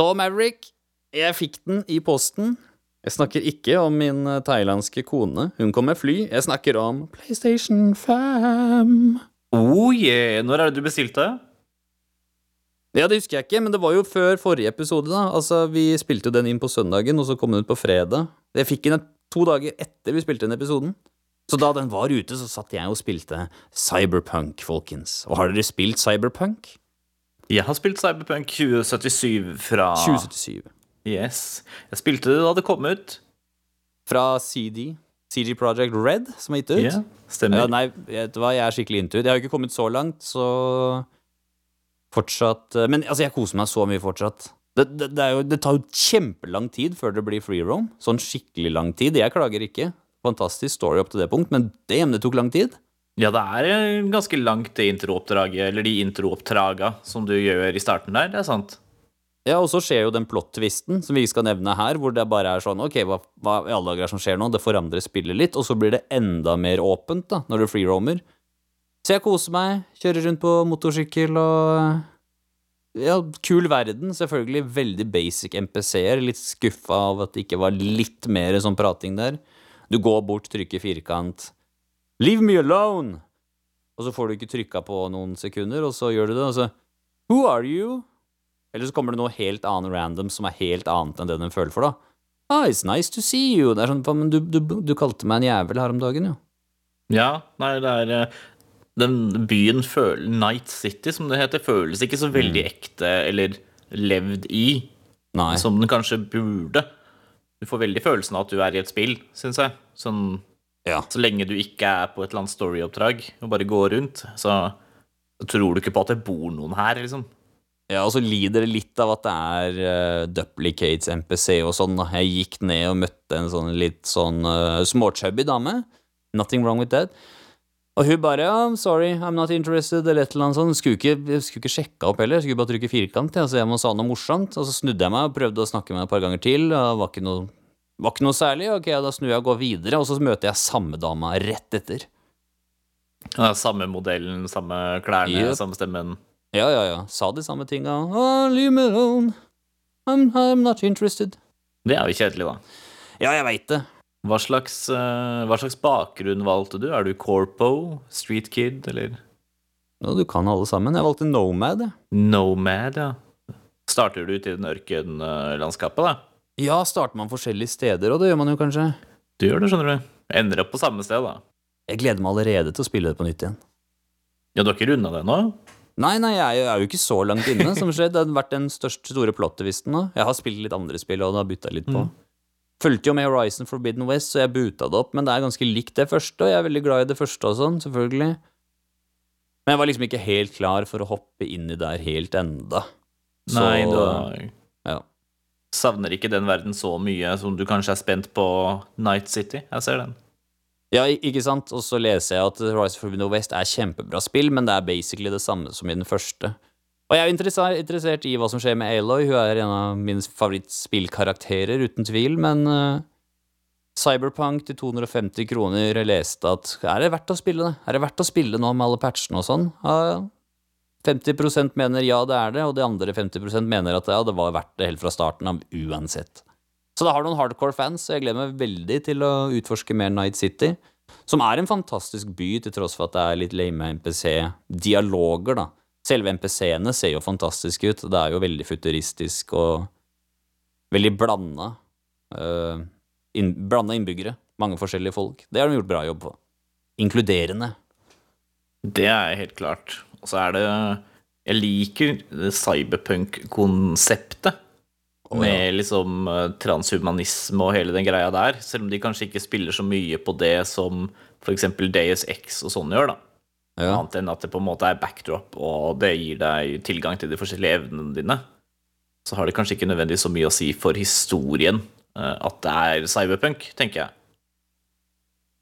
Så, Maverick, jeg fikk den i posten. Jeg snakker ikke om min eh, thailandske kone. Hun kom med fly. Jeg snakker om PlayStation 5. Oh yeah. Når er det du bestilte? Ja, det husker jeg ikke, men det var jo før forrige episode, da. Altså, vi spilte jo den inn på søndagen, og så kom den ut på fredag. Jeg fikk den to dager etter vi spilte den episoden. Så da den var ute, så satt jeg og spilte Cyberpunk, folkens. Og har dere spilt Cyberpunk? Jeg har spilt Cyberpunk 2077 fra 2077. Yes. Jeg spilte det da det kom ut. Fra CD. CG Project Red, som er gitt ut. Yeah, stemmer. Ja, nei, vet du hva, jeg er skikkelig into it. Jeg har jo ikke kommet så langt, så fortsatt eh, Men altså, jeg koser meg så mye fortsatt. Det, det, det, jo, det tar jo kjempelang tid før det blir free roam. Sånn skikkelig lang tid. Jeg klager ikke. Fantastisk story opp til det punkt, men damn, det tok lang tid. Ja, det er eh, ganske langt det introoppdraget, eller de introoppdraga som du gjør i starten der, det er sant. Ja, og så skjer jo den plot-twisten som vi skal nevne her, hvor det bare er sånn Ok, hva, hva i alle dager er som skjer nå? Det forandrer spillet litt, og så blir det enda mer åpent, da, når du free-roamer. Så jeg koser meg, kjører rundt på motorsykkel og Ja, kul verden, selvfølgelig. Veldig basic MPC-er. Litt skuffa av at det ikke var litt mer sånn prating der. Du går bort, trykker firkant. Leave me alone! Og så får du ikke trykka på noen sekunder, og så gjør du det, og så Who are you? Eller så kommer det noe helt annet random som er helt annet enn det den føler for, da. Ah, it's nice to see you. Det er sånn, men du, du, du kalte meg en jævel her om dagen, jo. Ja, nei, det er eh, Den byen føler Night City, som det heter, føles ikke så veldig ekte eller levd i Nei. som den kanskje burde. Du får veldig følelsen av at du er i et spill, syns jeg. Sånn, Ja. så lenge du ikke er på et eller annet storyoppdrag og bare går rundt, så tror du ikke på at det bor noen her, liksom. ja, og så lider det litt av at det er uh, duplicates, MPC og sånn. da. Jeg gikk ned og møtte en sånn litt sånn uh, småchubby dame. Nothing wrong with that. Og hun bare ja, sorry, I'm not interested, eller et eller annet sånt. Skulle ikke, skulle ikke sjekka opp heller, skulle bare trykke firkant, ja, så jeg må sa noe morsomt. Og så snudde jeg meg og prøvde å snakke med henne et par ganger til, og det var ikke noe, var ikke noe særlig. Ok, da snur jeg og går videre, og så møter jeg samme dama rett etter. Ja, samme modellen, samme klærne, Yep. samme stemmen. Ja, ja, ja. Sa de samme tinga. Oh, leave me alone. I'm, I'm not interested. Det er jo kjedelig, da. Ja, jeg veit det. Hva slags, eh, hva slags bakgrunn valgte du? Er du corpo, street kid eller Ja, du kan alle sammen. Jeg valgte Nomad. nomad? Ja. Starter du ut i den ørkenlandskapet, da? Ja, starter man forskjellige steder, og det gjør man jo kanskje. Du gjør det, skjønner du. Ender opp på samme sted, da. Jeg gleder meg allerede til å spille det på nytt igjen. Ja, du har ikke runda det nå? Nei, nei, jeg er jo- jeg ikke så langt inne, som skjedd. Det har vært den største store plot-twisten nå. Jeg har spilt litt andre spill, og det har bytta litt på. Fulgte jo med Horizon Forbidden West, så jeg buta det opp, men det er ganske likt det første, og jeg er veldig glad i det første og sånn, selvfølgelig. Men jeg var liksom ikke helt klar for å hoppe inn i der helt enda. Så, Nei, ja. Savner ikke den verden så mye som du kanskje er spent på Night City. Jeg ser den. Ja, ikke sant? Og så leser jeg at Rise of Forbidden West er kjempebra spill, men det er basically det samme som i den første. Og jeg er interessert, i hva som skjer med Aloy. Hun er en av mine favorittspillkarakterer, uten tvil, men uh, Cyberpunk til 250 kroner jeg leste at Er det verdt å spille det? Er det verdt å spille nå med alle patchene og sånn? Ja, 50% mener ja, det er det, og de andre 50% mener at ja, det var verdt det helt fra starten av uansett. Så det har noen hardcore fans, og jeg gleder meg veldig til å utforske mer Night City. Som er en fantastisk by, til tross for at det er litt lame NPC-dialoger, da. Selve NPC-ene ser jo fantastisk ut. Det er jo veldig futuristisk og veldig blanda. Uh, inn, blanda innbyggere. Mange forskjellige folk. Det har de gjort bra jobb på. Inkluderende. Det er helt klart. Og så er det Jeg liker cyberpunk-konseptet. Med liksom eh, transhumanisme og hele den greia der. Selv om de kanskje ikke spiller så mye på det som f.eks. Deus X og sånn gjør. da Ja. Annet enn at det på en måte er backdrop, og det gir deg tilgang til de forskjellige evnene dine. Så har det kanskje ikke nødvendigvis så mye å si for historien eh, at det er cyberpunk, tenker jeg.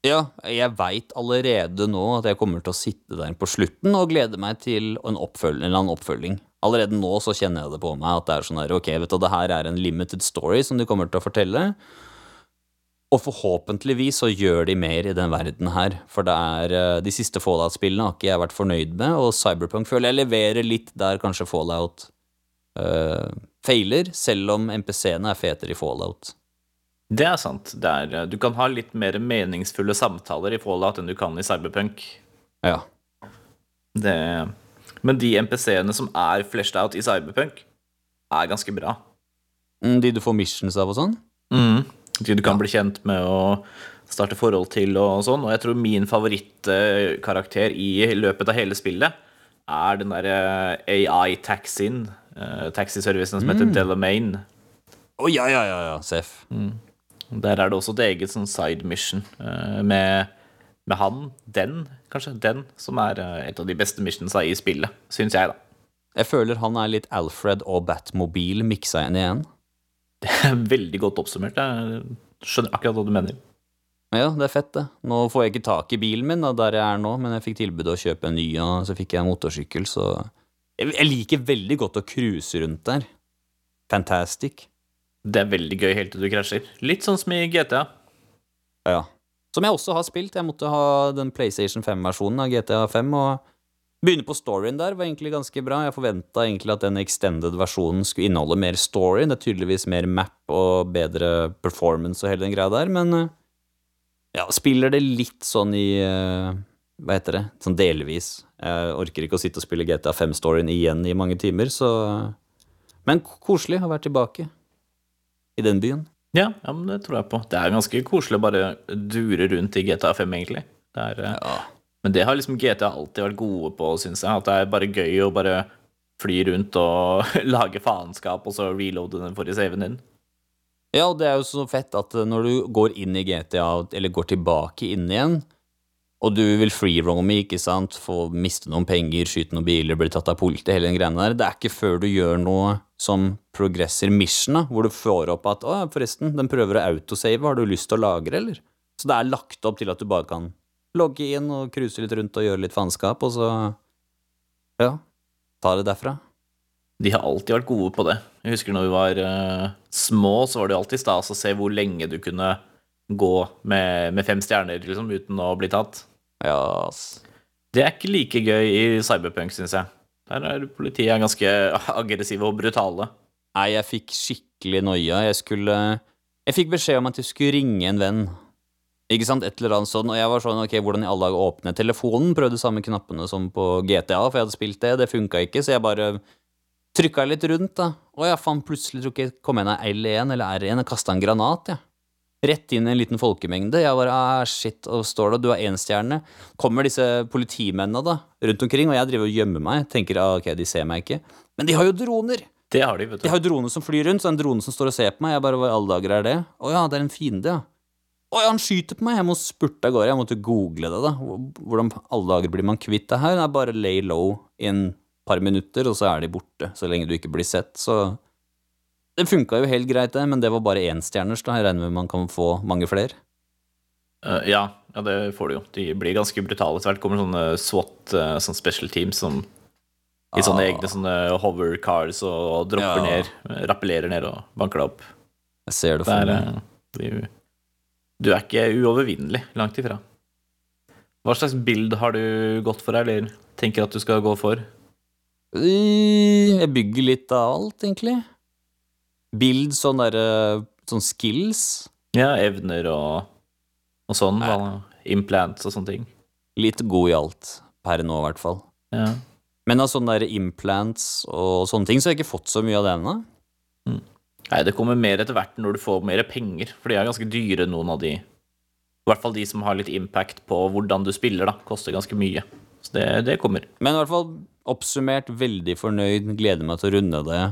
Ja, jeg veit allerede nå at jeg kommer til å sitte der på slutten og glede meg til en oppfølging. Eller annen oppfølging. Allerede nå så kjenner jeg det på meg at det er sånn her, ok, vet du, det her er en limited story som de kommer til å fortelle. Og forhåpentligvis så gjør de mer i den verden her. For det er eh, de siste Fallout-spillene har ikke jeg vært fornøyd med, og Cyberpunk føler jeg leverer litt der kanskje Fallout eh, feiler, selv om MPC-ene er fetere i Fallout. Det er sant. Det er, eh, du kan ha litt mer meningsfulle samtaler i Fallout enn du kan i Cyberpunk. Ja. Det, men de MPC-ene som er fleshed out i Cyberpunk, er ganske bra. Mm, De du får missions av og sånn? De du kan bli kjent med og starte forhold til og sånn. Og jeg tror min favorittkarakter i løpet av hele spillet er den derre AI-taxien, uh, taxiservicen som heter Delamain. Å ja, ja, ja, ja, Seff. Der er det også et eget sånn side mission eh, med, med han, den, kanskje, den, som er eh, et av de beste missionsa i spillet, syns jeg, da. Jeg føler han er litt Alfred og Batmobil miksa inn i én. Det er veldig godt oppsummert. Jeg skjønner akkurat hva du mener. Ja, det er fett, det. Nå får jeg ikke tak i bilen min da, der jeg er nå, men jeg fikk tilbud å kjøpe en ny, og så fikk jeg en motorsykkel, så jeg liker veldig godt å cruise rundt der. Fantastic. Det er veldig gøy helt til du krasjer. Litt sånn som i GTA. Ja. Som jeg også har spilt. Jeg måtte ha den PlayStation 5-versjonen av GTA 5, og begynne på storyen der var egentlig ganske bra. Jeg forventa egentlig at den extended versjonen skulle inneholde mer story. Det er tydeligvis mer map og bedre performance og hele den greia der, men eh, ja, spiller det litt sånn i eh, Hva heter det? Sånn delvis. Jeg orker ikke å sitte og spille GTA 5-storyen igjen i mange timer, så Men koselig å være tilbake i den byen. Ja, ja, men det tror jeg på. Det er ganske koselig å bare dure rundt i GTA 5, egentlig. Det er, eh, Ja. Men det har liksom GTA alltid vært gode på, syns jeg. At det er bare gøy å bare fly rundt og lage faenskap, og så reloade den forrige saven din. Ja, og det er jo så fett at når du går inn i GTA, eller går tilbake inn igjen, og du vil free-roame, ikke sant, få miste noen penger, skyte noen biler, bli tatt av politiet, hele den greiene der, det er ikke før du gjør noe som progresser mission, da, hvor du får opp at, å forresten, den prøver å autosave, har du lyst til å lagre, eller? Så det er lagt opp til at du bare kan logge inn og cruise litt rundt og gjøre litt faenskap, og så, ja, ta det derfra. De har alltid vært gode på det. Jeg husker når vi var uh, små, så var det alltid stas å se hvor lenge du kunne gå med, med fem stjerner liksom, uten å bli tatt. Ja, ass. Det er ikke like gøy i Cyberpunk, syns jeg. Der er politiet ganske aggressive og brutale. Nei, jeg fikk skikkelig noia. Jeg skulle Jeg fikk beskjed om at jeg skulle ringe en venn. Ikke sant, et eller annet sånn, og jeg var sånn, ok, hvordan i alle dager åpne telefonen? Prøvde samme knappene som på GTA, for jeg hadde spilt det, det funka ikke, så jeg bare trykka litt rundt, da. Og jeg fant plutselig, tror ikke jeg kom en av L1 eller R1, og kasta en granat, jeg. Rett inn i en liten folkemengde. Jeg bare ah, shit, og står da, du er én stjerne. Kommer disse politimennene da, rundt omkring, og jeg driver og gjemmer meg. Tenker ah, ok, de ser meg ikke. Men de har jo droner! Det har de, vet du. De har jo droner som flyr rundt, så en drone som står og ser på meg. Jeg bare, hva i alle dager er det? Å ja, det er en fiende, ja. Å ja, han skyter på meg! Jeg må spurte av gårde. Jeg måtte google det, da. Hvordan alle dager blir man kvitt det her? Det er bare lay low i en par minutter, og så er de borte. Så lenge du ikke blir sett, så Det funka jo helt greit, det, men det var bare énstjerners. Jeg regner med man kan få mange flere. Uh, ja, ja, det får du jo. De blir ganske brutale. Etter hvert kommer sånne SWAT, sånn special teams, som i sånne Ah. egne sånne hover cars og, og dropper Ja. ned, eh, rappellerer ned og banker deg opp. Jeg ser det for meg. Uh, du er ikke uovervinnelig, langt ifra. Hva slags bild har du gått for, eller tenker at du skal gå for? Jeg bygger litt av alt, egentlig. Bild, sånn derre Sånn skills. Ja, evner og, og sånn. Nei. Implants og sånne ting. Litt god i alt. Per nå, i hvert fall. Ja. Men av sånne der implants og sånne ting, så har jeg ikke fått så mye av det ennå. Nei, det kommer mer etter hvert når du får mer penger, for de er ganske dyre, noen av de. I hvert fall de som har litt impact på hvordan du spiller, da. Koster ganske mye. Så det, det kommer. Men i hvert fall oppsummert veldig fornøyd, gleder meg til å runde det.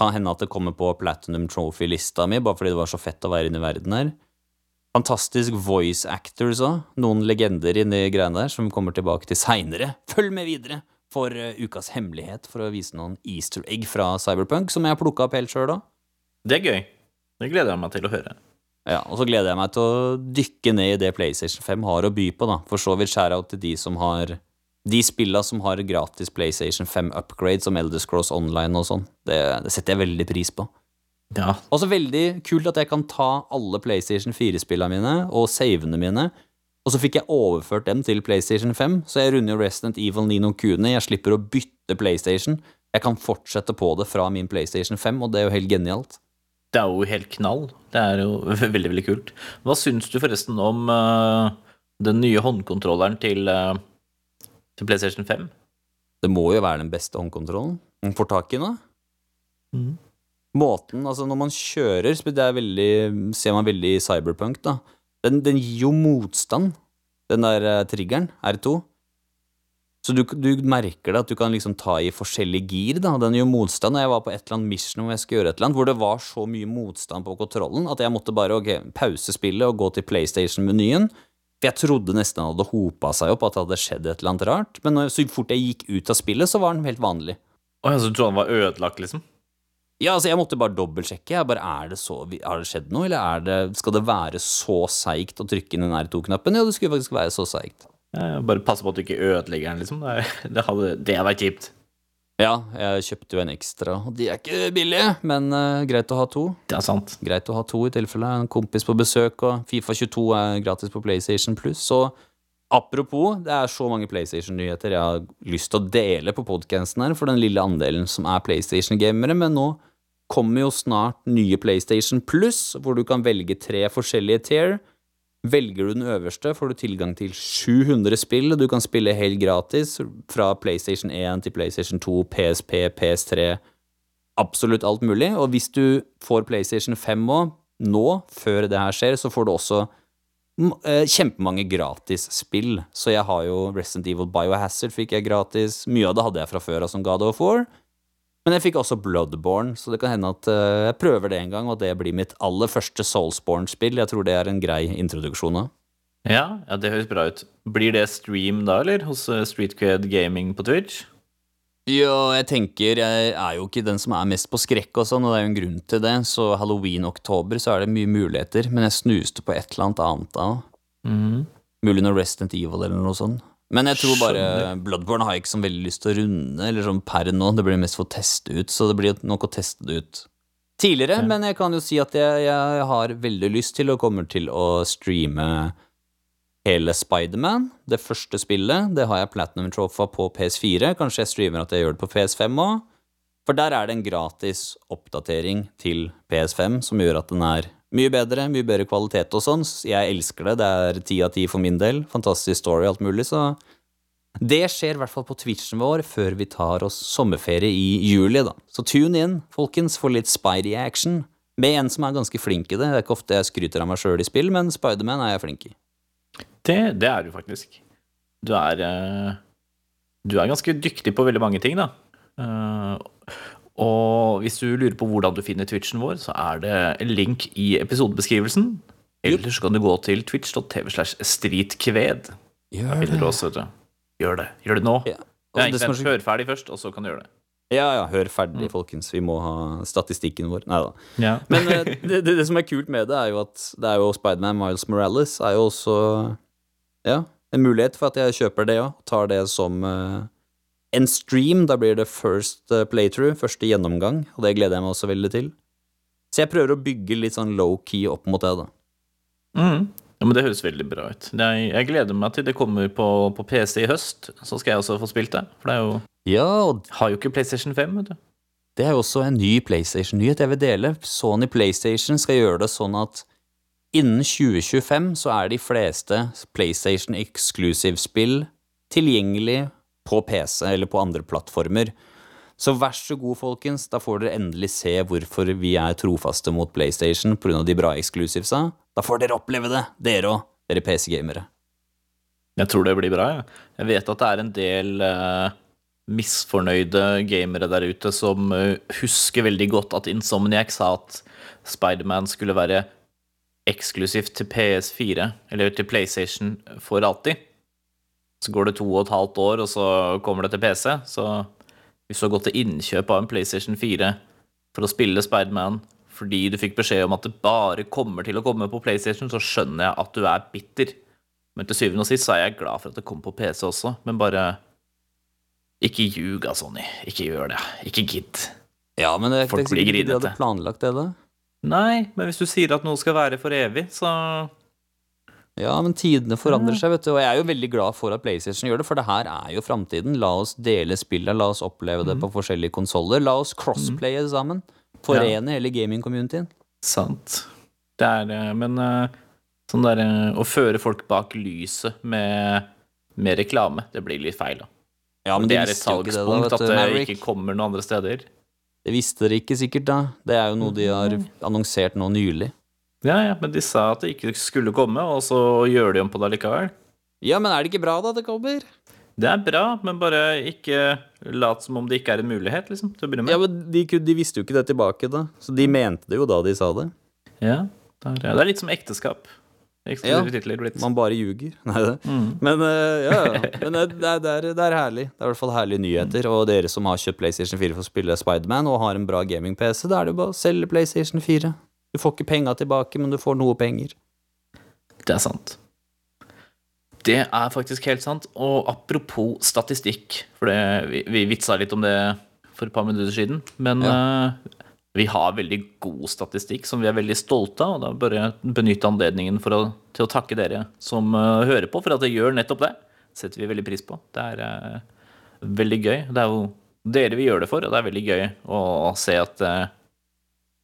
Kan hende at det kommer på Platinum Trophy-lista mi, bare fordi det var så fett å være inne i verden her. Fantastisk voice actors òg. Noen legender inni greiene der som kommer tilbake til seinere. Følg med videre for eh, ukas hemmelighet for å vise noen easter egg fra Cyberpunk, som jeg har plukka opp helt sjøl òg. Det er gøy. Det gleder jeg meg til å høre. Ja, og så gleder jeg meg til å dykke ned i det PlayStation 5 har å by på, da. For så vidt shout-out til de som har De spilla som har gratis PlayStation 5 upgrade, som Elder Scrolls Online og sånn. Det, det setter jeg veldig pris på. Ja, Også veldig kult at jeg kan ta alle PlayStation 4-spillene mine og savene mine, og så fikk jeg overført dem til PlayStation 5, så jeg runder jo Resident Evil Nino Kuni. Jeg slipper å bytte PlayStation. Jeg kan fortsette på det fra min PlayStation 5, og det er jo helt genialt. Det er jo helt knall. Det er jo veldig, veldig kult. Hva syns du forresten om uh, den nye håndkontrolleren til, eh, til PlayStation 5? Det må jo være den beste håndkontrollen man får tak i nå. Mm. Måten, altså når man kjører, det er veldig, ser man veldig Cyberpunk, da. Den, den gir jo motstand, den der eh, triggeren, R2. Så du, du merker det at du kan liksom ta i forskjellige gir, da. Den jo motstand. Og jeg var på et eller annet mission hvor jeg skulle gjøre et eller annet, hvor det var så mye motstand på kontrollen at jeg måtte bare ok, pause spillet og gå til PlayStation-menyen. For jeg trodde nesten han hadde hopa seg opp, at det hadde skjedd et eller annet rart. Men så fort jeg gikk ut av spillet, så var den helt vanlig. Å ja, så du trodde han var ødelagt, liksom? Ja, altså, jeg måtte bare dobbeltsjekke. Jeg bare, er det så, Har det skjedd noe, eller er det, skal det være så seigt å trykke inn den R2-knappen? Ja, det skulle faktisk være så seigt. Ja, Bare passe på at du ikke ødelegger den, liksom. Det hadde det hadde vært kjipt. Ja, jeg kjøpte jo en ekstra, og de er ikke billige, men uh, greit å ha to. Det er sant. Greit å ha to i tilfelle en kompis på besøk, og Fifa 22 er gratis på PlayStation Pluss. Så apropos, det er så mange PlayStation-nyheter jeg har lyst til å dele på podcasten her, for den lille andelen som er PlayStation-gamere, men nå kommer jo snart nye PlayStation Pluss, hvor du kan velge tre forskjellige tier. Velger du den øverste, får du tilgang til 700 spill, og du kan spille helt gratis fra PlayStation 1 til PlayStation 2, PSP, PS3, absolutt alt mulig. Og hvis du får PlayStation 5 òg, nå, før det her skjer, så får du også kjempemange gratis gratisspill. Så jeg har jo Resident Evil Biohazard fikk jeg gratis. Mye av det hadde jeg fra før av som God of War. Men jeg fikk også Bloodborne, så det kan hende at eh, jeg prøver det en gang, og det blir mitt aller første Soulsborne-spill. Jeg tror det er en grei introduksjon òg. Ja, ja, det høres bra ut. Blir det stream da, eller? Hos eh, Streetcred Gaming på Twitch? Jo, jeg tenker Jeg er jo ikke den som er mest på skrekk og sånn, og det er jo en grunn til det. Så halloween-oktober så er det mye muligheter, men jeg snuste på et eller annet annet da. Mhm. Mulig noe Resident Evil eller noe sånt. Men jeg tror bare Skjønner. Bloodborne har jeg ikke så veldig lyst til å runde, eller sånn per nå. Det blir mest for å teste ut, så det blir nok å teste det ut tidligere. Ja. Men jeg kan jo si at jeg, jeg har veldig lyst til og kommer til å streame hele Spiderman, det første spillet. Det har jeg Platinum Trofa på PS4. Kanskje jeg streamer at jeg gjør det på PS5 òg. For der er det en gratis oppdatering til PS5 som gjør at den er mye bedre, mye bedre kvalitet og sånn. Jeg elsker det. Det er ti av ti for min del. Fantastisk story og alt mulig, så det skjer i hvert fall på Twitchen vår før vi tar oss sommerferie i juli, da. Så tune in, folkens, for litt Spidey-action. Med en som er ganske flink i det. Det er ikke ofte jeg skryter av meg sjøl i spill, men Spiderman er jeg flink i. Det, det er du faktisk. Du er eh, Du er ganske dyktig på veldig mange ting, da. Og hvis du lurer på hvordan du finner Twitchen vår, så er det en link i episodebeskrivelsen. Eller så kan du gå til twitch.tv slash streetkved. Gjør vet du. Gjør det. Gjør det nå. Ja. Ja, ikke så- Hør ferdig først, og så kan du gjøre det. ja, ja, hør ferdig, folkens. Vi må ha statistikken vår. Nei da. Ja. Men eh, det, det, det som er kult med det, er jo at det er jo Spiderman Miles Morales er jo også ja, en mulighet for at jeg kjøper det òg. Tar det som eh, en stream. Da blir det first eh, playthrough, første gjennomgang, og det gleder jeg meg også veldig til. Så jeg prøver å bygge litt sånn low-key opp mot det, da. Mm. ja, men Det høres veldig bra ut. Er, jeg gleder meg til det kommer på, på PC i høst. Så skal jeg også få spilt det. For det er jo, Ja, og har jo ikke PlayStation 5, vet du. det er jo også en ny PlayStation-nyhet jeg vil dele. Sony PlayStation skal gjøre det sånn at innen 2025 så er de fleste PlayStation Exclusive-spill tilgjengelig på PC eller på andre plattformer. Så vær så god, folkens, da får dere endelig se hvorfor vi er trofaste mot PlayStation pga. de bra exclusivesa. Da får dere oppleve det, dere òg, dere PC-gamere. Jeg tror det blir bra. Ja. Jeg vet at det er en del eh, misfornøyde gamere der ute som eh, husker veldig godt at Insomniac sa at Spiderman skulle være eksklusivt til PS4, eller til PlayStation for alltid. Så går det to og et halvt år, og så kommer det til PC. Så hvis du har gått til innkjøp av en PlayStation 4 for å spille Spiderman fordi du fikk beskjed om at det bare kommer til å komme på PlayStation, så skjønner jeg at du er bitter. Men til syvende og sist så er jeg glad for at det kommer på PC også. Men bare Ikke ljug da, Sony. Ikke gjør det. Ikke gidd. Ja, men det, Folk er blir grinete. hadde planlagt det, da. Nei, men hvis du sier at noe skal være for evig, så Ja, men tidene forandrer seg, vet du. Og jeg er jo veldig glad for at PlayStation gjør det, for det her er jo framtiden. La oss dele spillet, la oss oppleve det på forskjellige konsoller. La oss crossplaye sammen. Forene hele gaming-communityen. Sant. Det er Men eh, sånn der eh, å føre folk bak lyset med, med reklame, det blir litt feil, da. Ja, men det de er et det, da, salgspunkt at det Maverick. ikke kommer noen andre steder. Det visste dere ikke sikkert, da. Det er jo noe de har annonsert nå nylig. Ja, ja, men de sa at det ikke skulle komme, og så gjør de om på det likevel. Ja, men er det ikke bra, da, det kommer? Det er bra, men bare ikke lat som om det ikke er en mulighet, liksom, til å begynne med. Ja, men de, de visste jo ikke det tilbake, da. Så de mente det jo da de sa det. Ja, det er, det er litt som ekteskap. Ja. Man bare ljuger. Nei, det. Mm. Men uh, ja. Men det, det, er, det, er, det er herlig. Det er i hvert fall herlige nyheter. Og dere som har kjøpt PlayStation 4 for å spille Spiderman og har en bra gaming-PC, da er det jo bare å selge PlayStation 4. Du får ikke penga tilbake, men du får noe penger. Det er sant. Det er faktisk helt sant. Og apropos statistikk, for det, vi, vi vitsa litt om det for et par minutter siden, men eh, vi har veldig god statistikk som vi er veldig stolte av. Og da bør jeg benytte anledningen å, til å takke dere som uh, hører på, for at dere gjør nettopp det. setter vi veldig pris på. Det er uh, veldig gøy. Det er jo dere vi gjør det for, og det er veldig gøy å se at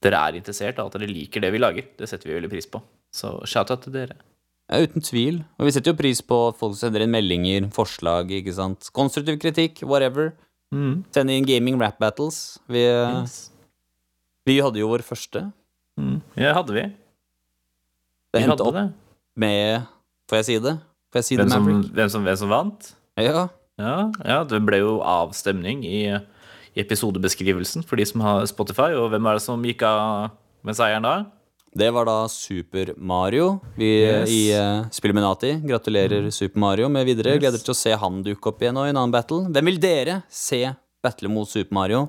dere er interessert, og at dere liker det vi lager. Det setter vi veldig pris på. Så shout-out til dere. Ja, uten tvil. Og vi setter jo pris på at folk sender inn meldinger, forslag, ikke sant. Konstruktiv kritikk, whatever. Mm. Send inn gaming rap battles. Vi, Yes. vi hadde jo vår første. Mm. Ja, hadde vi. Det Vi endte opp det. med Får jeg si det? Får jeg si det, Hvem som, hvem, som, hvem som vant? Ja. Ja, ja, det ble jo avstemning i, i episodebeskrivelsen for de som har Spotify. Og hvem er det som gikk av med seieren da? Det var da Super Mario. Vi Yes. i uh, Spilluminati gratulerer Super Mario med videre. Yes. Gleder til å se han dukke opp igjen og i en annen battle. Hvem vil dere se battle mot Super Mario?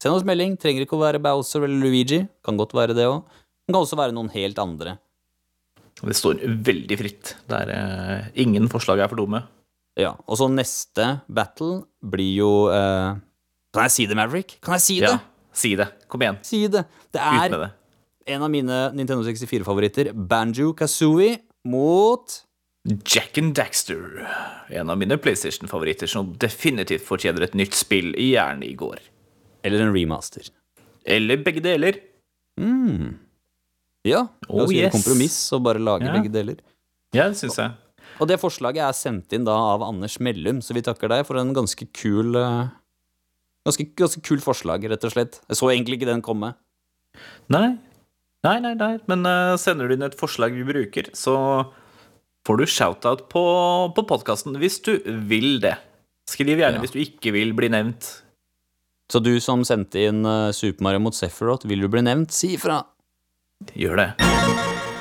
Send oss melding. Trenger ikke å være Bowser eller Luigi. Kan godt være det òg. Men kan også være noen helt andre. Det står veldig fritt. Det er, uh, ingen forslag er for dumme. Ja, Og så neste battle blir jo eh, Kan jeg si det, Maverick? Kan jeg si det? Ja, si det. Kom igjen. Si det. Det er det. en av mine Nintendo 64-favoritter, Banjo Kazooie, mot Jack and Daxter. En av mine PlayStation-favoritter som definitivt fortjener et nytt spill, i gjerne i går. Eller en remaster. Eller begge deler. Mm. Ja, la Oh, oss gjøre yes. kompromiss og bare lage Ja. begge deler. Ja, det syns jeg. Og det forslaget er sendt inn da av Anders Mellum, så vi takker deg for en ganske kul eh, Ganske, ganske kult forslag, rett og slett. Jeg så egentlig ikke den komme. Nei, nei, nei, nei. men uh, sender du inn et forslag vi bruker, så får du shout-out på, på podkasten hvis du vil det. Skriv gjerne Ja. hvis du ikke vil bli nevnt. Så du som sendte inn uh, Super Mario mot Sephiroth, vil du bli nevnt? Si ifra! Gjør det.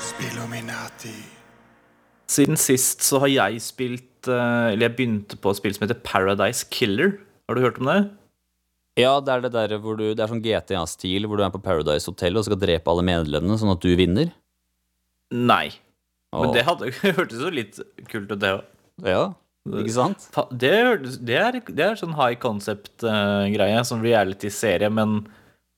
Spillominati. Siden sist så har jeg spilt uh, Eller jeg begynte på et spill som heter Paradise Killer. Har du hørt om det? Ja, det er det der hvor du Det er sånn GTA-stil, hvor du er på Paradise Hotel og skal drepe alle medlemmene, sånn at du vinner. Nei. Men det hadde hørtes jo litt kult ut, det òg. Ja, ikke sant? Det, det, er, det er sånn high concept-greie, sånn reality-serie, men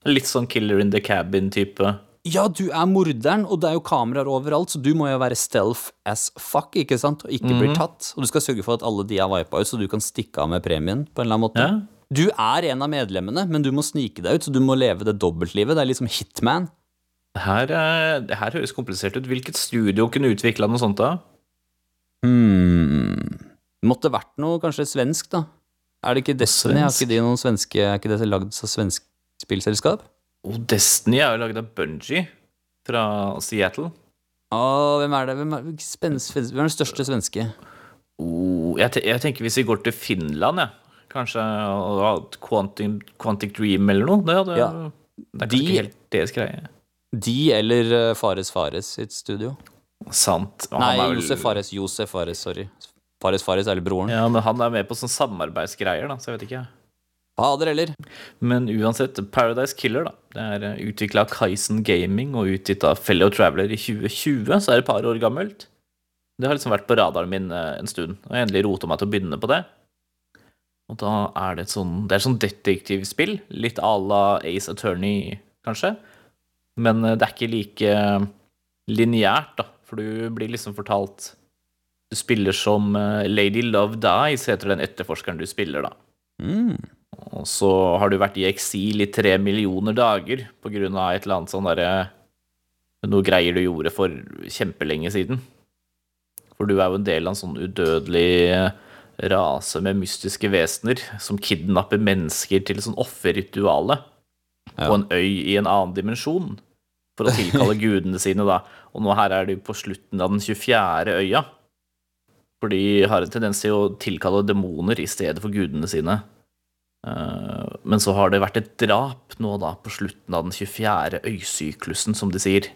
litt sånn Killer in the Cabin-type. Ja, du er morderen, og det er jo kameraer overalt, så du må jo være stealth as fuck, ikke sant, og ikke bli tatt. Og du skal sørge for at alle de er vipa ut, så du kan stikke av med premien på en eller annen måte. Ja. Du er en av medlemmene, men du må snike deg ut, så du må leve det dobbeltlivet. Det er liksom hitman. Her, eh, det her høres komplisert ut. Hvilket studio kunne utvikla noe sånt, da? Hmm. Måtte vært noe kanskje svensk, da. Er det ikke Destiny? Er ikke de noen svenske Er ikke det lagd av svensk spillselskap? Oh, Destiny er jo laget av Bungie fra Seattle. Oh, hvem er det? Hvem er, hvem er den største svenske? Oh, jeg tenker hvis vi går til Finland, ja. Kanskje Quantum, Quantic Dream eller noe. Det, hadde, Ja. det er De- ikke helt deres greie. De eller eh, Fares Fares sitt studio? Sant. Og Nei, vel- Josef Fares. Josef Fares, sorry. Fares Fares er broren. Ja, men han er med på sånne samarbeidsgreier, da, så jeg vet ikke. Fader heller. Men uansett, Paradise Killer da Det er utvikla av Kaizen Gaming og utgitt av Fellow Traveler i 2020, så er det et par år gammelt. Det har liksom vært på radaren min eh, en stund, og jeg endelig rota meg til å begynne på det. Og da er det et sånn Det er et sånn detektivspill, litt à la Ace Attorney, kanskje. Men eh, det er ikke like lineært, da, for du blir liksom fortalt Du spiller som eh, Lady Love Dies, heter den etterforskeren du spiller, da. Mm. Og så har du vært i eksil i tre millioner dager på grunn av et eller annet sånn derre Noe greier du gjorde for kjempelenge siden. For du er jo en del av en sånn udødelig eh, rase med mystiske vesener som kidnapper mennesker til sånn offerrituale Ja. på en øy i en annen dimensjon. For å tilkalle gudene sine, da. Og nå her er de på slutten av den 24. øya. For de har en tendens til å tilkalle demoner i stedet for gudene sine. Eh, Men så har det vært et drap nå da på slutten av den 24. øysyklusen, som de sier.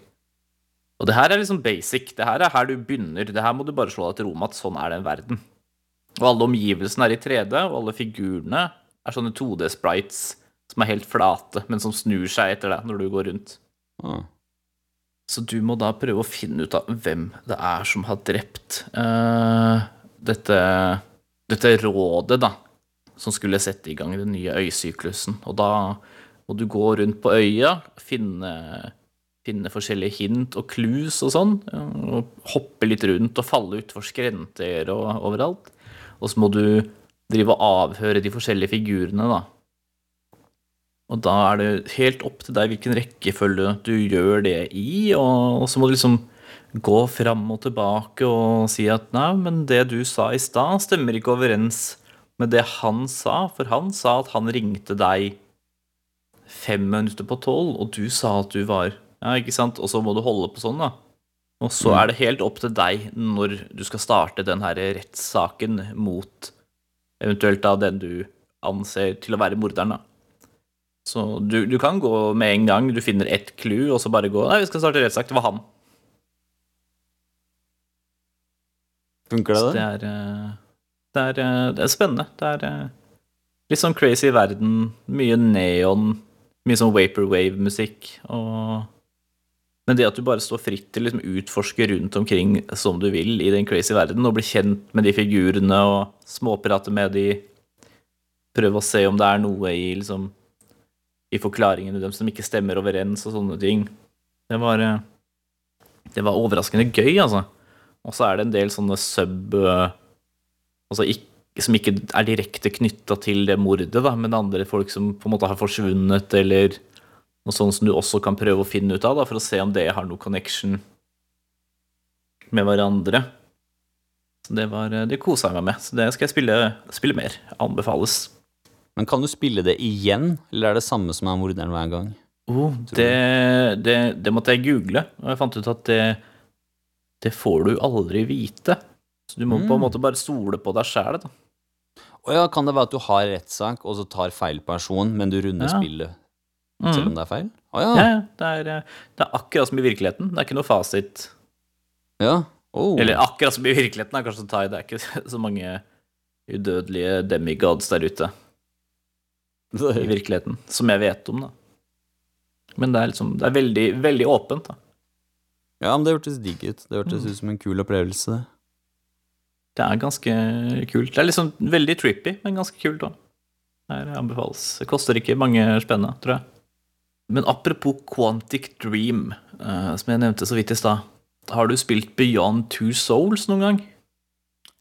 Og det her er liksom basic. Det her er her du begynner. Det her må du bare slå deg til ro med at sånn er den verden. Og alle omgivelsene er i 3D, og alle figurene er sånne 2D-sprites som er helt flate, men som snur seg etter deg når du går rundt. Ah. Så du må da prøve å finne ut av hvem det er som har drept uh, dette, dette rådet, da, som skulle sette i gang den nye øysyklusen. Og da må du gå rundt på øya, finne, finne forskjellige hint og clues og sånn, og hoppe litt rundt og falle utfor skrenter og overalt. Og så må du drive og avhøre de forskjellige figurene, da. Og da er det helt opp til deg hvilken rekkefølge du gjør det i, og, så må du liksom gå fram og tilbake og si at nei, men det du sa i stad, stemmer ikke overens med det han sa, for han sa at han ringte deg fem minutter på tolv, og du sa at du var Ja, ikke sant? Og så må du holde på sånn, da. Og så er det helt opp til deg når du skal starte den her rettssaken mot eventuelt da den du anser til å være morderen, da. Så du, du kan gå med en gang du finner ett clou, og så bare gå Nei, vi skal starte rettssak. Det var han. Funker det, det? det er, eh, det er, eh, det er spennende. Det er eh, litt sånn crazy verden. Mye neon, mye sånn vaporwave-musikk. Og Men det at du bare står fritt til å liksom utforske rundt omkring som du vil i den crazy verden, og bli kjent med de figurene og småprate med de, prøve å se om det er noe i liksom i forklaringene deres som ikke stemmer overens og sånne ting. Det var, eh, det var overraskende gøy, altså. Og så er det en del sånne sub eh, Altså ikke som ikke er direkte knytta til det mordet, da, men andre folk som på en måte har forsvunnet, eller noe sånt som du også kan prøve å finne ut av, da, for å se om det har noe connection med hverandre. Så det var eh, Det kosa jeg meg med. Så det skal jeg spille, spille mer. Anbefales. Men kan du spille det igjen, eller er det samme som er morderen hver gang? Oh, det, det, det måtte jeg google, og jeg fant ut at det, det får du aldri vite. Så du må på en Mm. måte bare stole på deg sjæl, da. Å ja, kan det være at du har rettssak, og så tar feil person, men du runder Ja. spillet selv Mm. om det er feil? Å ja. Ja, ja. Det er, eh, det er akkurat som i virkeligheten. Det er ikke noe fasit. ja. Oh. Eller akkurat som i virkeligheten, er kanskje å ta i. Det er ikke så mange udødelige demigods der ute i virkeligheten, som jeg vet om, da. Men det er liksom Det er veldig, veldig åpent, da. Ja, men det hørtes digg ut. Det hørtes Mm. ut som en kul opplevelse. Det er ganske kult. Det er liksom veldig trippy, men ganske kult òg. Det anbefales. Det koster ikke mange spenna, tror jeg. Men apropos Quantic Dream, eh, som jeg nevnte så vidt i stad. Har du spilt Beyond Two Souls noen gang?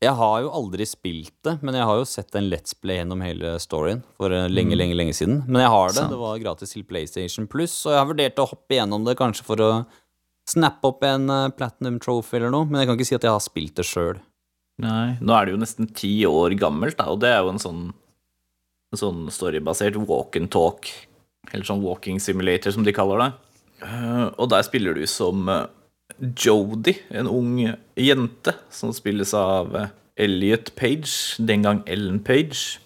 Jeg har jo aldri spilt det, men jeg har jo sett en Let's Play gjennom hele storyen for eh, lenge, Mm. lenge, lenge siden. Men jeg har det. Sant. Det var gratis til PlayStation Plus, og jeg har vurdert å hoppe gjennom det kanskje for å snappe opp en eh, Platinum Trophy eller noe, men jeg kan ikke si at jeg har spilt det sjøl. Nei. Nå er det jo nesten ti år gammelt, da, og det er jo en sånn, en sånn storybasert walk and talk, eller sånn walking simulator, som de kaller det. Eh, og der spiller du som Jodie, Jodi, en ung jente, som spilles av eh, Elliot Page, den gang Ellen Page,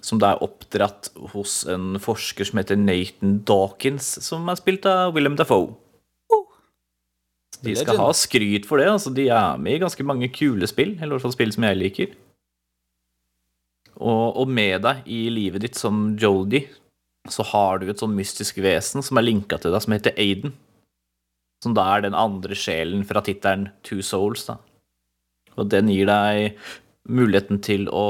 som da er oppdratt hos en forsker som heter Nathan Dawkins, som er spilt av William Dafoe. De skal ha skryt for det. altså De er med i ganske mange kule spill, eller i hvert fall spill som jeg liker. Og, og med deg i livet ditt som Jodie, så har du et sånn mystisk vesen som er linka til deg, som heter Aiden. Som da er den andre sjelen fra tittelen Two Souls, da. Og den gir deg muligheten til å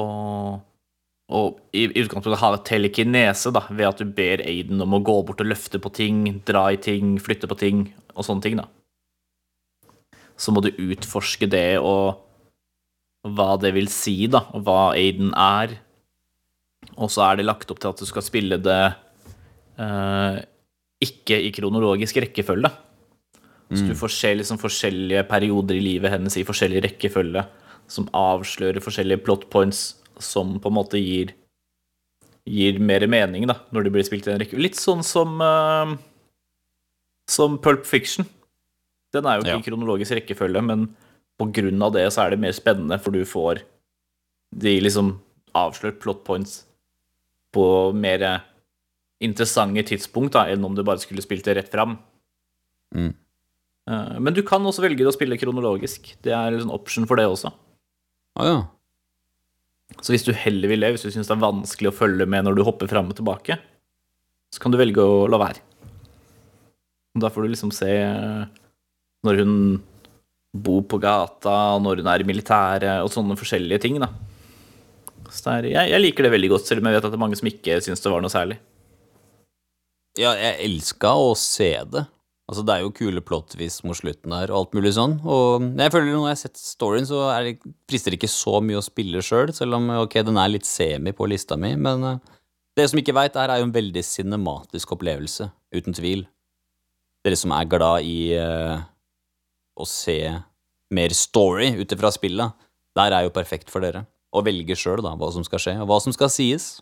og i utgangspunktet ha telekinese, da, ved at du ber Aiden om å gå bort og løfte på ting, dra i ting, flytte på ting, og sånne ting, da så må du utforske det og hva det vil si, da, og hva Aiden er. Og så er det lagt opp til at du skal spille det ikke i kronologisk rekkefølge. Så du får se liksom forskjellige perioder i livet hennes i forskjellig rekkefølge, som avslører forskjellige plot points som på en måte gir gir mer mening da, når de blir spilt i en rekke. Litt sånn som uh, som Pulp Fiction. Den er jo ikke Ja. i kronologisk rekkefølge, men på grunn av det så er det mer spennende, for du får de liksom avslørt plot points på mer interessante tidspunkt da, enn om du bare skulle spilt det rett fram. Mm. Eh, Men du kan også velge å spille kronologisk. Det er en sånn option for det også. Ah, ja. Så hvis du heller vil det, hvis du syns det er vanskelig å følge med når du hopper fram og tilbake, så kan du velge å la være. Da får du liksom se eh, når hun bor på gata, når hun er i militæret, og sånne forskjellige ting, da. Så det er, jeg, jeg liker det veldig godt, selv om jeg vet at det er mange som ikke syns det var noe særlig. Ja, jeg elska å se det. Altså, det er jo kule plot-twist mot slutten der, og alt mulig sånn. Og jeg føler når jeg har sett storyen, så er det, frister det ikke så mye å spille sjøl, selv om ok, den er litt semi på lista mi, men uh, det som ikke veit, det her er jo en veldig cinematisk opplevelse, uten tvil. Dere som er glad i uh, å se mer story ut ifra spillet, der er jo perfekt for dere. Å velge sjøl, da, hva som skal skje, og hva som skal sies.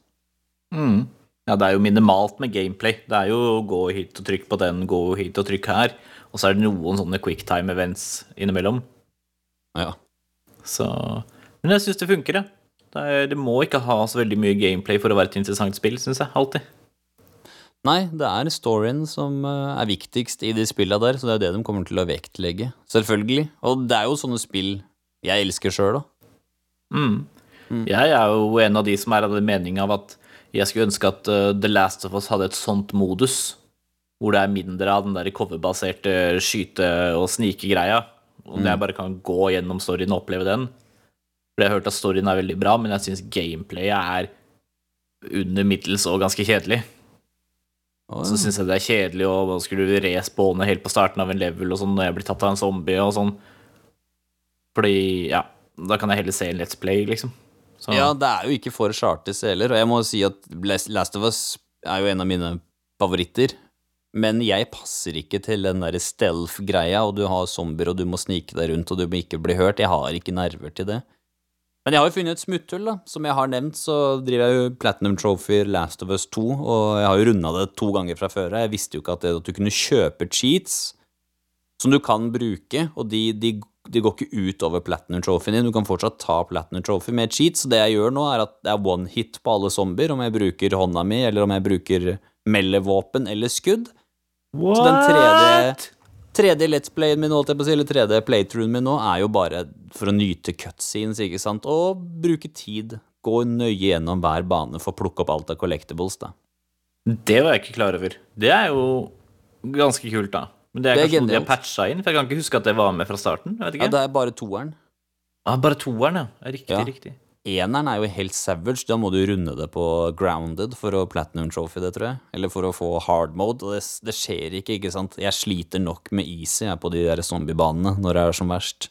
Mm. Ja, det er jo minimalt med gameplay. Det er jo gå hit og trykk på den, gå hit og trykk her. Og så er det noen sånne quicktime events innimellom. Ja. Så Men jeg syns det funker, jeg. Det, er, det må ikke ha så veldig mye gameplay for å være et interessant spill, syns jeg. Alltid. Nei, det er storyen som eh, er viktigst i de spilla der, så det er det de kommer til å vektlegge. Selvfølgelig. Og det er jo sånne spill jeg elsker sjøl, da. Mm. Jeg er jo en av de som er av den mening av at jeg skulle ønske at uh, The Last of Us hadde et sånt modus, hvor det er mindre av den der coverbaserte skyte- og snikegreia, og jeg bare kan gå gjennom storyen og oppleve den. For jeg har hørt at storyen er veldig bra, men jeg syns gameplayet er under middels og ganske kjedelig. Og, Så syns jeg det er kjedelig å skulle respawne helt på starten av en level og sånn når jeg blir tatt av en zombie og sånn. Fordi, ja, da kan jeg heller se en Let's Play, liksom. Så, ja, det er jo ikke for chartes heller, og jeg må si at Last of Us er jo en av mine favoritter. Men jeg passer ikke til den der stealth-greia, og du har zombier, og du må snike deg rundt, og du må ikke bli hørt. Jeg har ikke nerver til det. Men jeg har jo funnet et smutthull, da. Som jeg har nevnt, så driver jeg jo Platinum Trophy Last of Us 2, og jeg har jo runda det to ganger fra før av. Jeg visste jo ikke at, det, at du kunne kjøpe cheats som du kan bruke, og de, de, de går ikke ut over Platinum Trophyen din. Du kan fortsatt ta Platinum Trophy med cheats. Så det jeg gjør nå, er at det er one hit på alle zombier, om jeg bruker hånda mi, eller om jeg bruker mellevåpen eller skudd. What? Så den tredje, tredje Let's Playen min, holdt jeg på å si, eller tredje playthroughen min nå, er jo bare for å nyte cutscenes, ikke sant, og bruke tid. Gå nøye gjennom hver bane for å plukke opp alt av collectibles, da. Det var jeg ikke klar over. Det er jo ganske kult, da. Men det er, Det er kanskje noe de har patcha inn, for jeg kan ikke huske at det var med fra starten. Vet Ja, ikke. det er bare toeren. ah, bare toeren, ja. Ja, Riktig, Ja. riktig. Eneren er jo helt savage. Da må du runde det på grounded for å platinum trophy det, tror jeg. Eller for å få hard mode. Og det, det skjer ikke, ikke sant. Jeg sliter nok med easy jeg, på de der zombiebanene når det er som verst.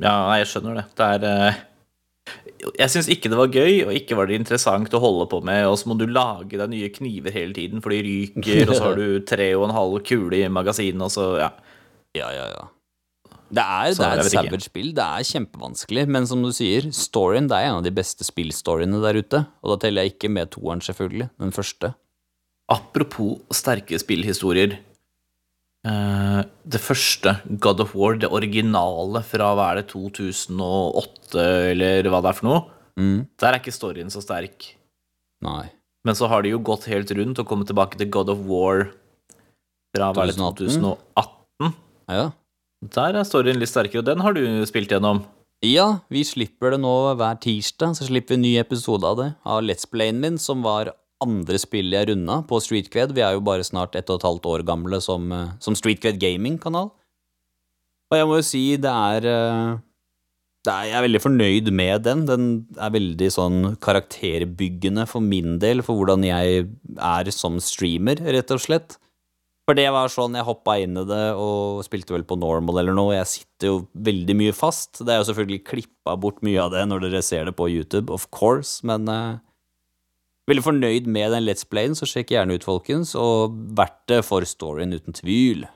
Ja, jeg skjønner det. Det er eh, Jeg syns ikke det var gøy, og ikke var det interessant å holde på med, og så må du lage deg nye kniver hele tiden, for de ryker, og så har du tre og en halv kule i magasinet, og så Ja. Ja, ja, ja. Det er, Så det er et savage spill. Det er kjempevanskelig. Men som du sier, storyen det er en av de beste spillstoryene der ute. Og da teller jeg ikke med toeren, selvfølgelig. Den første. Apropos sterke spillhistorier. Eh, det første, God of War, det originale fra hva er det, 2008, eller hva det er for noe, Mm. der er ikke storyen så sterk. Nei. Men så har de jo gått helt rundt og kommet tilbake til God of War fra hva er det, 2018? 2018. Ja. Der er storyen litt sterkere, og den har du spilt gjennom. Ja, vi slipper det nå hver tirsdag, så slipper vi en ny episode av det, av Let's Playen min, som var andre spill jeg runda på Streetcred. Vi er jo bare snart ett og et halvt år gamle som, eh, som Streetcred Gaming-kanal. Og jeg må jo si det er, eh, det er Jeg er veldig fornøyd med den. Den er veldig sånn karakterbyggende for min del, for hvordan jeg er som streamer, rett og slett. For det var sånn jeg hoppa inn i det og spilte vel på normal eller noe. Jeg sitter jo veldig mye fast. Det er jo selvfølgelig klippa bort mye av det når dere ser det på YouTube, of course, men uh, Veldig fornøyd med den Let's Playen, så sjekk gjerne ut, folkens. Og verdt det for storyen, uten tvil.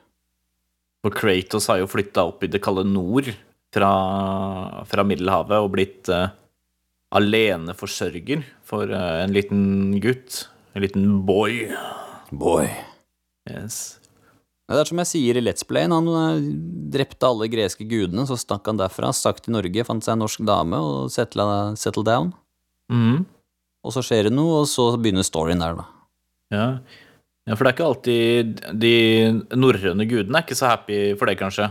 For Kratos har jo flytta opp i det kalde nord fra, fra Middelhavet og blitt uh, aleneforsørger for uh, en liten gutt. En liten boy. Boy. Yes. Det er som jeg sier i Let's Playen, han uh, drepte alle greske gudene, så stakk han derfra, stakk til Norge, fant seg en norsk dame og settle, settle down. Mm. Og så skjer det noe, og så begynner storyen der, da. Ja. ja, for det er ikke alltid De norrøne gudene er ikke så happy for det, kanskje?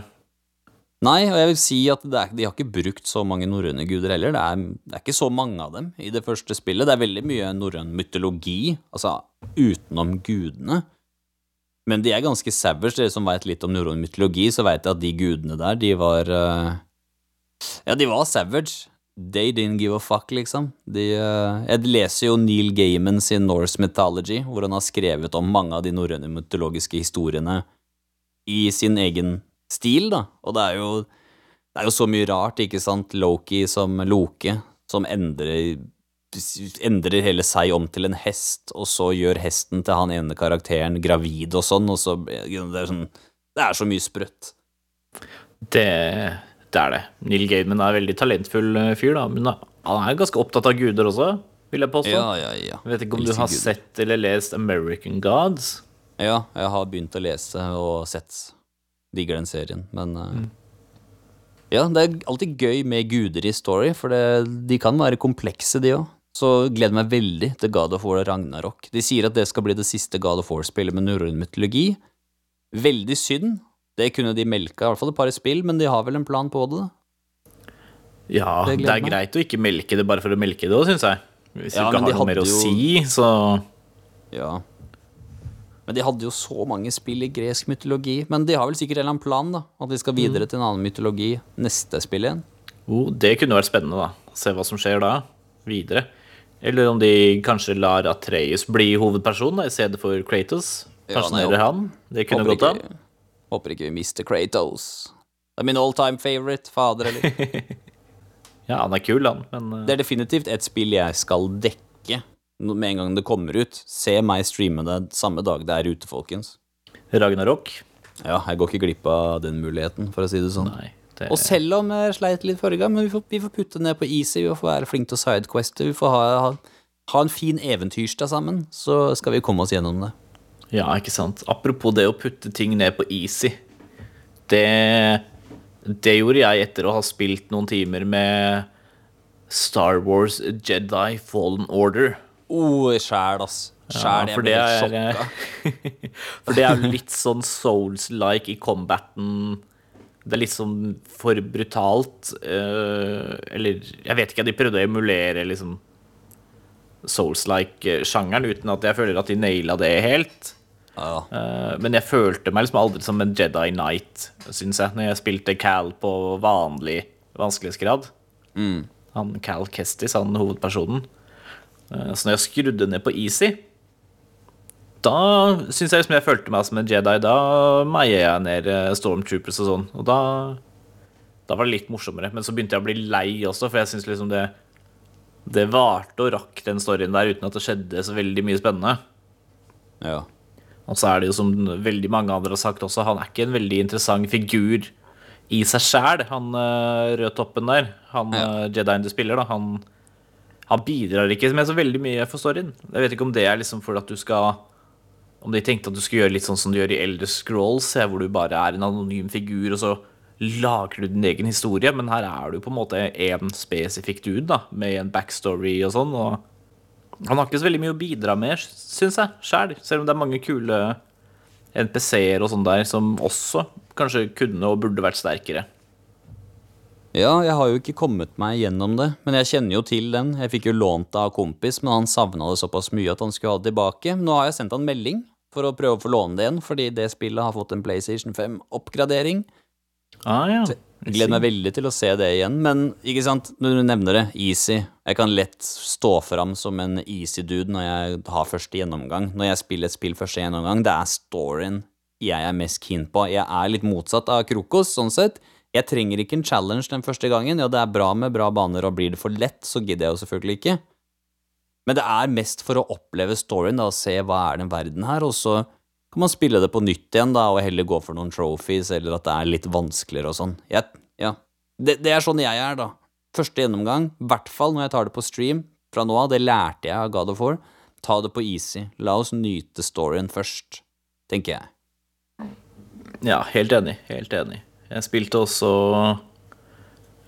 Nei, og jeg vil si at er, de har ikke brukt så mange norrøne guder heller. Det er, det er, ikke så mange av dem i det første spillet. Det er veldig mye norrøn mytologi, altså utenom gudene. Men de er ganske savage. Dere som veit litt om norrøn mytologi, så veit jeg at de gudene der, de var uh, Ja, de var savage. They didn't give a fuck, liksom. De, jeg leser jo Neil Gaiman sin Norse Mythology, hvor han har skrevet om mange av de norrøne mytologiske historiene i sin egen stil, da. Og det er jo, det er jo så mye rart, ikke sant. Loki som Loke, som endrer endrer hele seg om til en hest, og så gjør hesten til han ene karakteren gravid og sånn, og så Det er, sånn, det er så mye sprøtt. Det, det, er det. Neil Gaiman er en veldig talentfull eh, fyr, da, men han er ganske opptatt av guder også, vil jeg påstå. Ja, ja, ja. Jeg vet ikke om du har sett eller lest American Gods? Ja, jeg har begynt å lese og sett digger den serien, men uh, mm. Ja, det er alltid gøy med guder i story, for det, de kan være komplekse, de òg. Så gleder meg veldig til God of War og Ragnarok. De sier at det skal bli det siste God of War-spillet med norrøn mytologi. Veldig synd. Det kunne de melka, i hvert fall et par spill, men de har vel en plan på det? Ja, det, det er meg. greit å ikke melke det bare for å melke det òg, syns jeg. Hvis ja, du ikke har noe mer å si, så Ja. Men de hadde jo så mange spill i gresk mytologi. Men de har vel sikkert en eller annen plan, da. At de skal videre mm. til en annen mytologi neste spill igjen. Oh, det kunne vært spennende, da. Se hva som skjer da. Videre. Eller om de kanskje lar Atreus bli hovedperson da, i stedet for Kratos. Fascinerer ja, han. Det kunne gått an. Håper ikke vi mister Kratos. Det er min all time favorite. Fader, eller? ja, han er kul, han, men uh... Det er definitivt et spill jeg skal dekke med en gang det kommer ut. Se meg streame det samme dag det er ute, folkens. Ragnarok? Ja, jeg går ikke glipp av den muligheten, for å si det sånn. Nei, det... Og selv om jeg sleit litt forrige gang, men vi får, vi får putte ned på easy, vi får være flinke til sidequester, vi får ha, ha, ha en fin eventyrstad sammen, så skal vi komme oss gjennom det. Ja, ikke sant. Apropos det å putte ting ned på easy. Det, det gjorde jeg etter å ha spilt noen timer med Star Wars Jedi Fallen Order. Oh, sjæl, ass. Sjæl, ja, ble helt sjokka. for det er litt sånn souls-like i combaten. Det er litt sånn for brutalt. Uh, eller jeg vet ikke, de prøvde å emulere liksom souls-like-sjangeren uten at jeg føler at de naila det helt. Ja. Uh, men jeg følte meg liksom aldri som en Jedi Knight, syns jeg, når jeg spilte Cal på vanlig vanskelighetsgrad. Mm. Han Cal Kestis, han hovedpersonen. Uh, så når jeg skrudde ned på easy, da syns jeg liksom jeg følte meg som en Jedi. Da meier jeg ned eh, Stormtroopers og sånn. Og da, da var det litt morsommere. Men så begynte jeg å bli lei også, for jeg syns liksom det Det varte og rakk den storyen der uten at det skjedde så veldig mye spennende. Ja. Og så er det jo som veldig mange andre har sagt også, han er ikke en veldig interessant figur i seg sjæl, han uh, rødtoppen der. Han ja. uh, Jedien du spiller, da. Han han bidrar ikke med så veldig mye for storyen. Jeg vet ikke om det er liksom for at du skal Om de tenkte at du skulle gjøre litt sånn som du gjør i Elder Scrolls, hvor du bare er en anonym figur, og så lager du din egen historie. Men her er du på en måte én spesifikk dude, da, med en backstory og sånn. Og han har ikke så veldig mye å bidra med, syns jeg, sjæl. Selv om det er mange kule NPC-er og sånn der som også kanskje kunne og burde vært sterkere. Ja, jeg har jo ikke kommet meg gjennom det, men jeg kjenner jo til den. Jeg fikk jo lånt det av kompis, men han savna det såpass mye at han skulle ha det tilbake. Nå har jeg sendt han melding for å prøve å få låne det igjen, fordi det spillet har fått en PlayStation 5-oppgradering. Ah, ja. Jeg gleder meg veldig til å se det igjen, men ikke sant, når du nevner det, easy. Jeg kan lett stå fram som en easy dude når jeg har første gjennomgang. Når jeg spiller et spill første gjennomgang, det er storyen jeg er mest keen på. Jeg er litt motsatt av Krokos, sånn sett. Jeg trenger ikke en challenge den første gangen. Ja, det er bra med bra baner, og blir det for lett, så gidder jeg jo selvfølgelig ikke. Men det er mest for å oppleve storyen, da, og se hva er den verden her, og så kan man spille det på nytt igjen, da, og heller gå for noen trophies, eller at det er litt vanskeligere og sånn. Ja, ja. Det, det er sånn jeg er, da. Første gjennomgang, i hvert fall når jeg tar det på stream fra nå av, det lærte jeg av God of War. Ta det på easy. La oss nyte storyen først, tenker jeg. Ja, helt enig. Helt enig. Jeg spilte også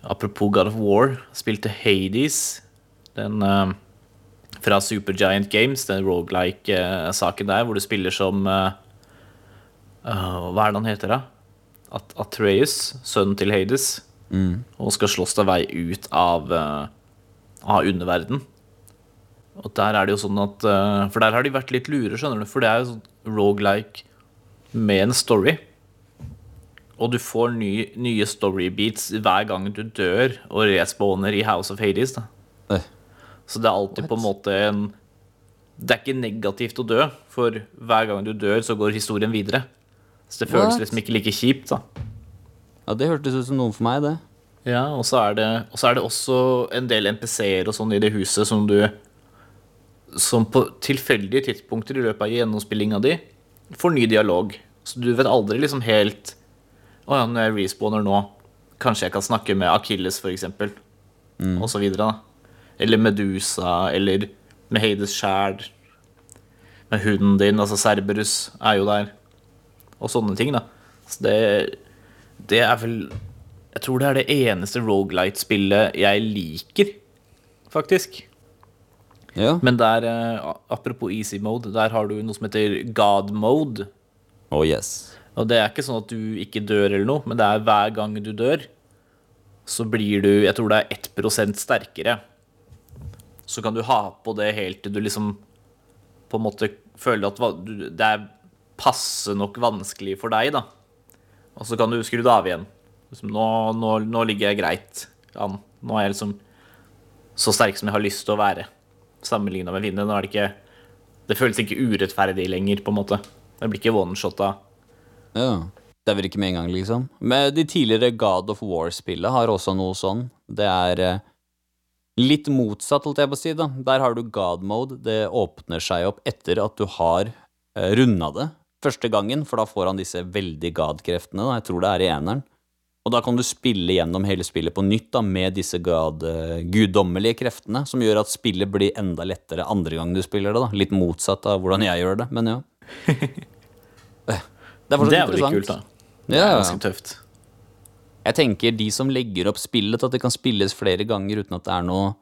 Apropos God of War, spilte Hades. Den eh, fra Supergiant Games, den rogelike-saken der, hvor du spiller som eh, eh, Hva er det han heter, da? At Atreus, sønnen til Hades, og skal slåss deg vei ut av, uh, av underverden. Og der er det jo sånn at uh, For der har de vært litt lure, skjønner du. For det er jo sånn rogelike med en story. Og du får ny, nye storybeats hver gang du dør og respawner i House of Hades. Da. Eh, Så det er alltid på en måte en Det er ikke negativt å dø, for hver gang du dør, så går historien videre. Så det føles What? liksom ikke like kjipt, da. Ja, det hørtes ut som noe for meg, det. Ja, og så er det, og så er det også en del NPC-er og sånn i det huset som du Som på tilfeldige tidspunkter i løpet av gjennomspillinga di får ny dialog. Så du vet aldri liksom helt Å ja, når jeg respawner nå, kanskje jeg kan snakke med Akilles, for eksempel. Og så videre, da. Eller Medusa, eller med Hades sjæl. Med hunden din, altså Cerberus, er jo der. Og sånne ting, da. Så det, det er vel Jeg tror det er det eneste Rogalight-spillet jeg liker, faktisk. Ja. Men der, eh, apropos easy mode, der har du noe som heter God mode. Oh yes. Og det er ikke sånn at du ikke dør eller noe, men det er hver gang du dør, så blir du Jeg tror det er 1% sterkere. Så kan du ha på det helt til du liksom på en måte føler at det er passe nok vanskelig for deg, da. Og så kan du skru det av igjen. Liksom, nå, nå, nå ligger jeg greit an. Nå er jeg liksom så sterk som jeg har lyst til å være. Sammenligna med Vinne. Nå er det ikke Det føles ikke urettferdig lenger, på en måte. Det blir ikke one-shotta. Ja. Det er vel ikke med en gang, liksom. Men de tidligere God of War-spillene har også noe sånn. Det er eh, litt motsatt, holdt jeg på å si, da. Der har du God mode. Det åpner seg opp etter at du har eh, runda det første gangen, for da får han disse veldig God-kreftene. da. Jeg tror det er i eneren. Og da kan du spille gjennom hele spillet på nytt da, med disse God, eh, guddommelige kreftene, som gjør at spillet blir enda lettere andre gang du spiller det. da. Litt motsatt av hvordan jeg gjør det, men ja. Eh, Det er fortsatt Det er veldig kult, da. Det Ja, er ganske tøft. Jeg tenker de som legger opp spillet til at det kan spilles flere ganger uten at det er noe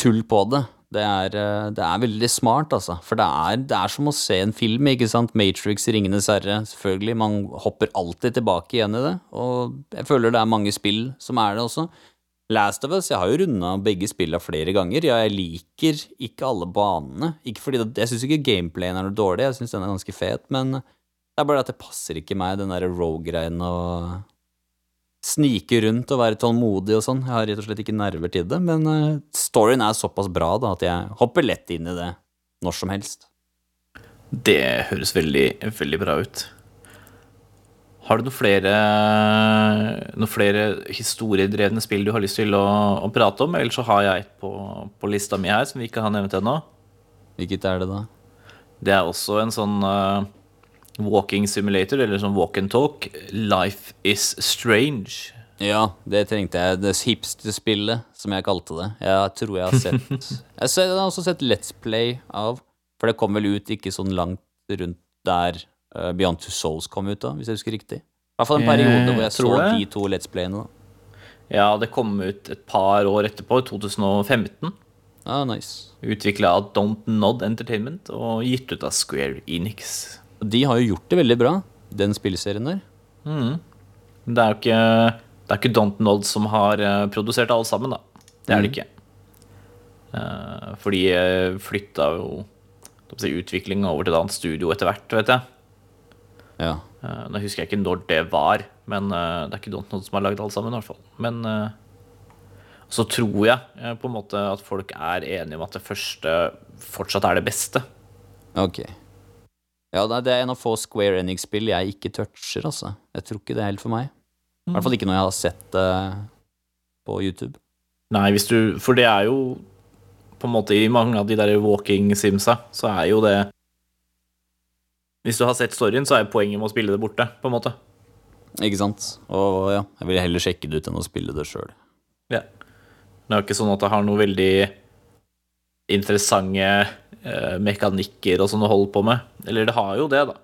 tull på det, det er, eh, det er veldig smart, altså. For det er, det er som å se en film, ikke sant? Matrix, Ringenes herre, selvfølgelig. Man hopper alltid tilbake igjen i det, og jeg føler det er mange spill som er det også. Last of Us, jeg har jo runda begge spilla flere ganger. Ja, jeg liker ikke alle banene. Ikke fordi det, Jeg syns ikke gameplayen er noe dårlig, jeg syns den er ganske fet, men det er bare at det passer ikke meg, den derre rogue-greien og snike rundt og være tålmodig og sånn. Jeg har rett og slett ikke nerver til det, men eh, storyen er såpass bra da at jeg hopper lett inn i det når som helst. Det høres veldig, veldig bra ut. Har du noen flere, noen flere historiedrevne spill du har lyst til å, å prate om? Eller så har jeg et på, på lista mi her som vi ikke har nevnt ennå. Hvilket er det da? Det er også en sånn eh, walking simulator, eller sånn walk and talk. Life is strange. Ja, det trengte jeg. Det hipsterspillet, som jeg kalte det. Jeg tror jeg har sett Jeg har også sett Let's Play av, for det kom vel ut ikke sånn langt rundt der eh, Beyond Two Souls kom ut, da, hvis jeg husker riktig. I hvert fall en periode hvor jeg Eh, så det. de to Let's Playene. da. Ja, det kom ut et par år etterpå, i 2015. Ah, nice. Utvikla av Don't Nod Entertainment og gitt ut av Square Enix. De har jo gjort det veldig bra, den spillserien der. Det er jo ikke, det er ikke Don't Nod som har eh, produsert alle sammen, da. Det er det ikke. Eh, For de eh, flytta jo utviklinga over til et annet studio etter hvert, vet jeg. Ja. Nå husker jeg ikke når det var, men det er ikke Don't Nod som har lagd alle sammen, i hvert fall. Men så tror jeg på en måte at folk er enige om at det første fortsatt er det beste. Ok. Ja, det er- en av få Square Enix-spill jeg ikke toucher, altså. Jeg tror ikke det er helt for meg. I hvert fall ikke når jeg har sett det på YouTube. Nei, hvis du For det er jo på en måte i mange av de der walking simsa, så er jo det Hvis du har sett storyen, så er poenget med å spille det borte, på en måte. Ikke sant? Og ja, jeg ville heller sjekke det ut enn å spille det sjøl. Ja. Det er jo ikke sånn at det har noe veldig interessante mekanikker og sånn å holde på med. Eller det har jo det, da.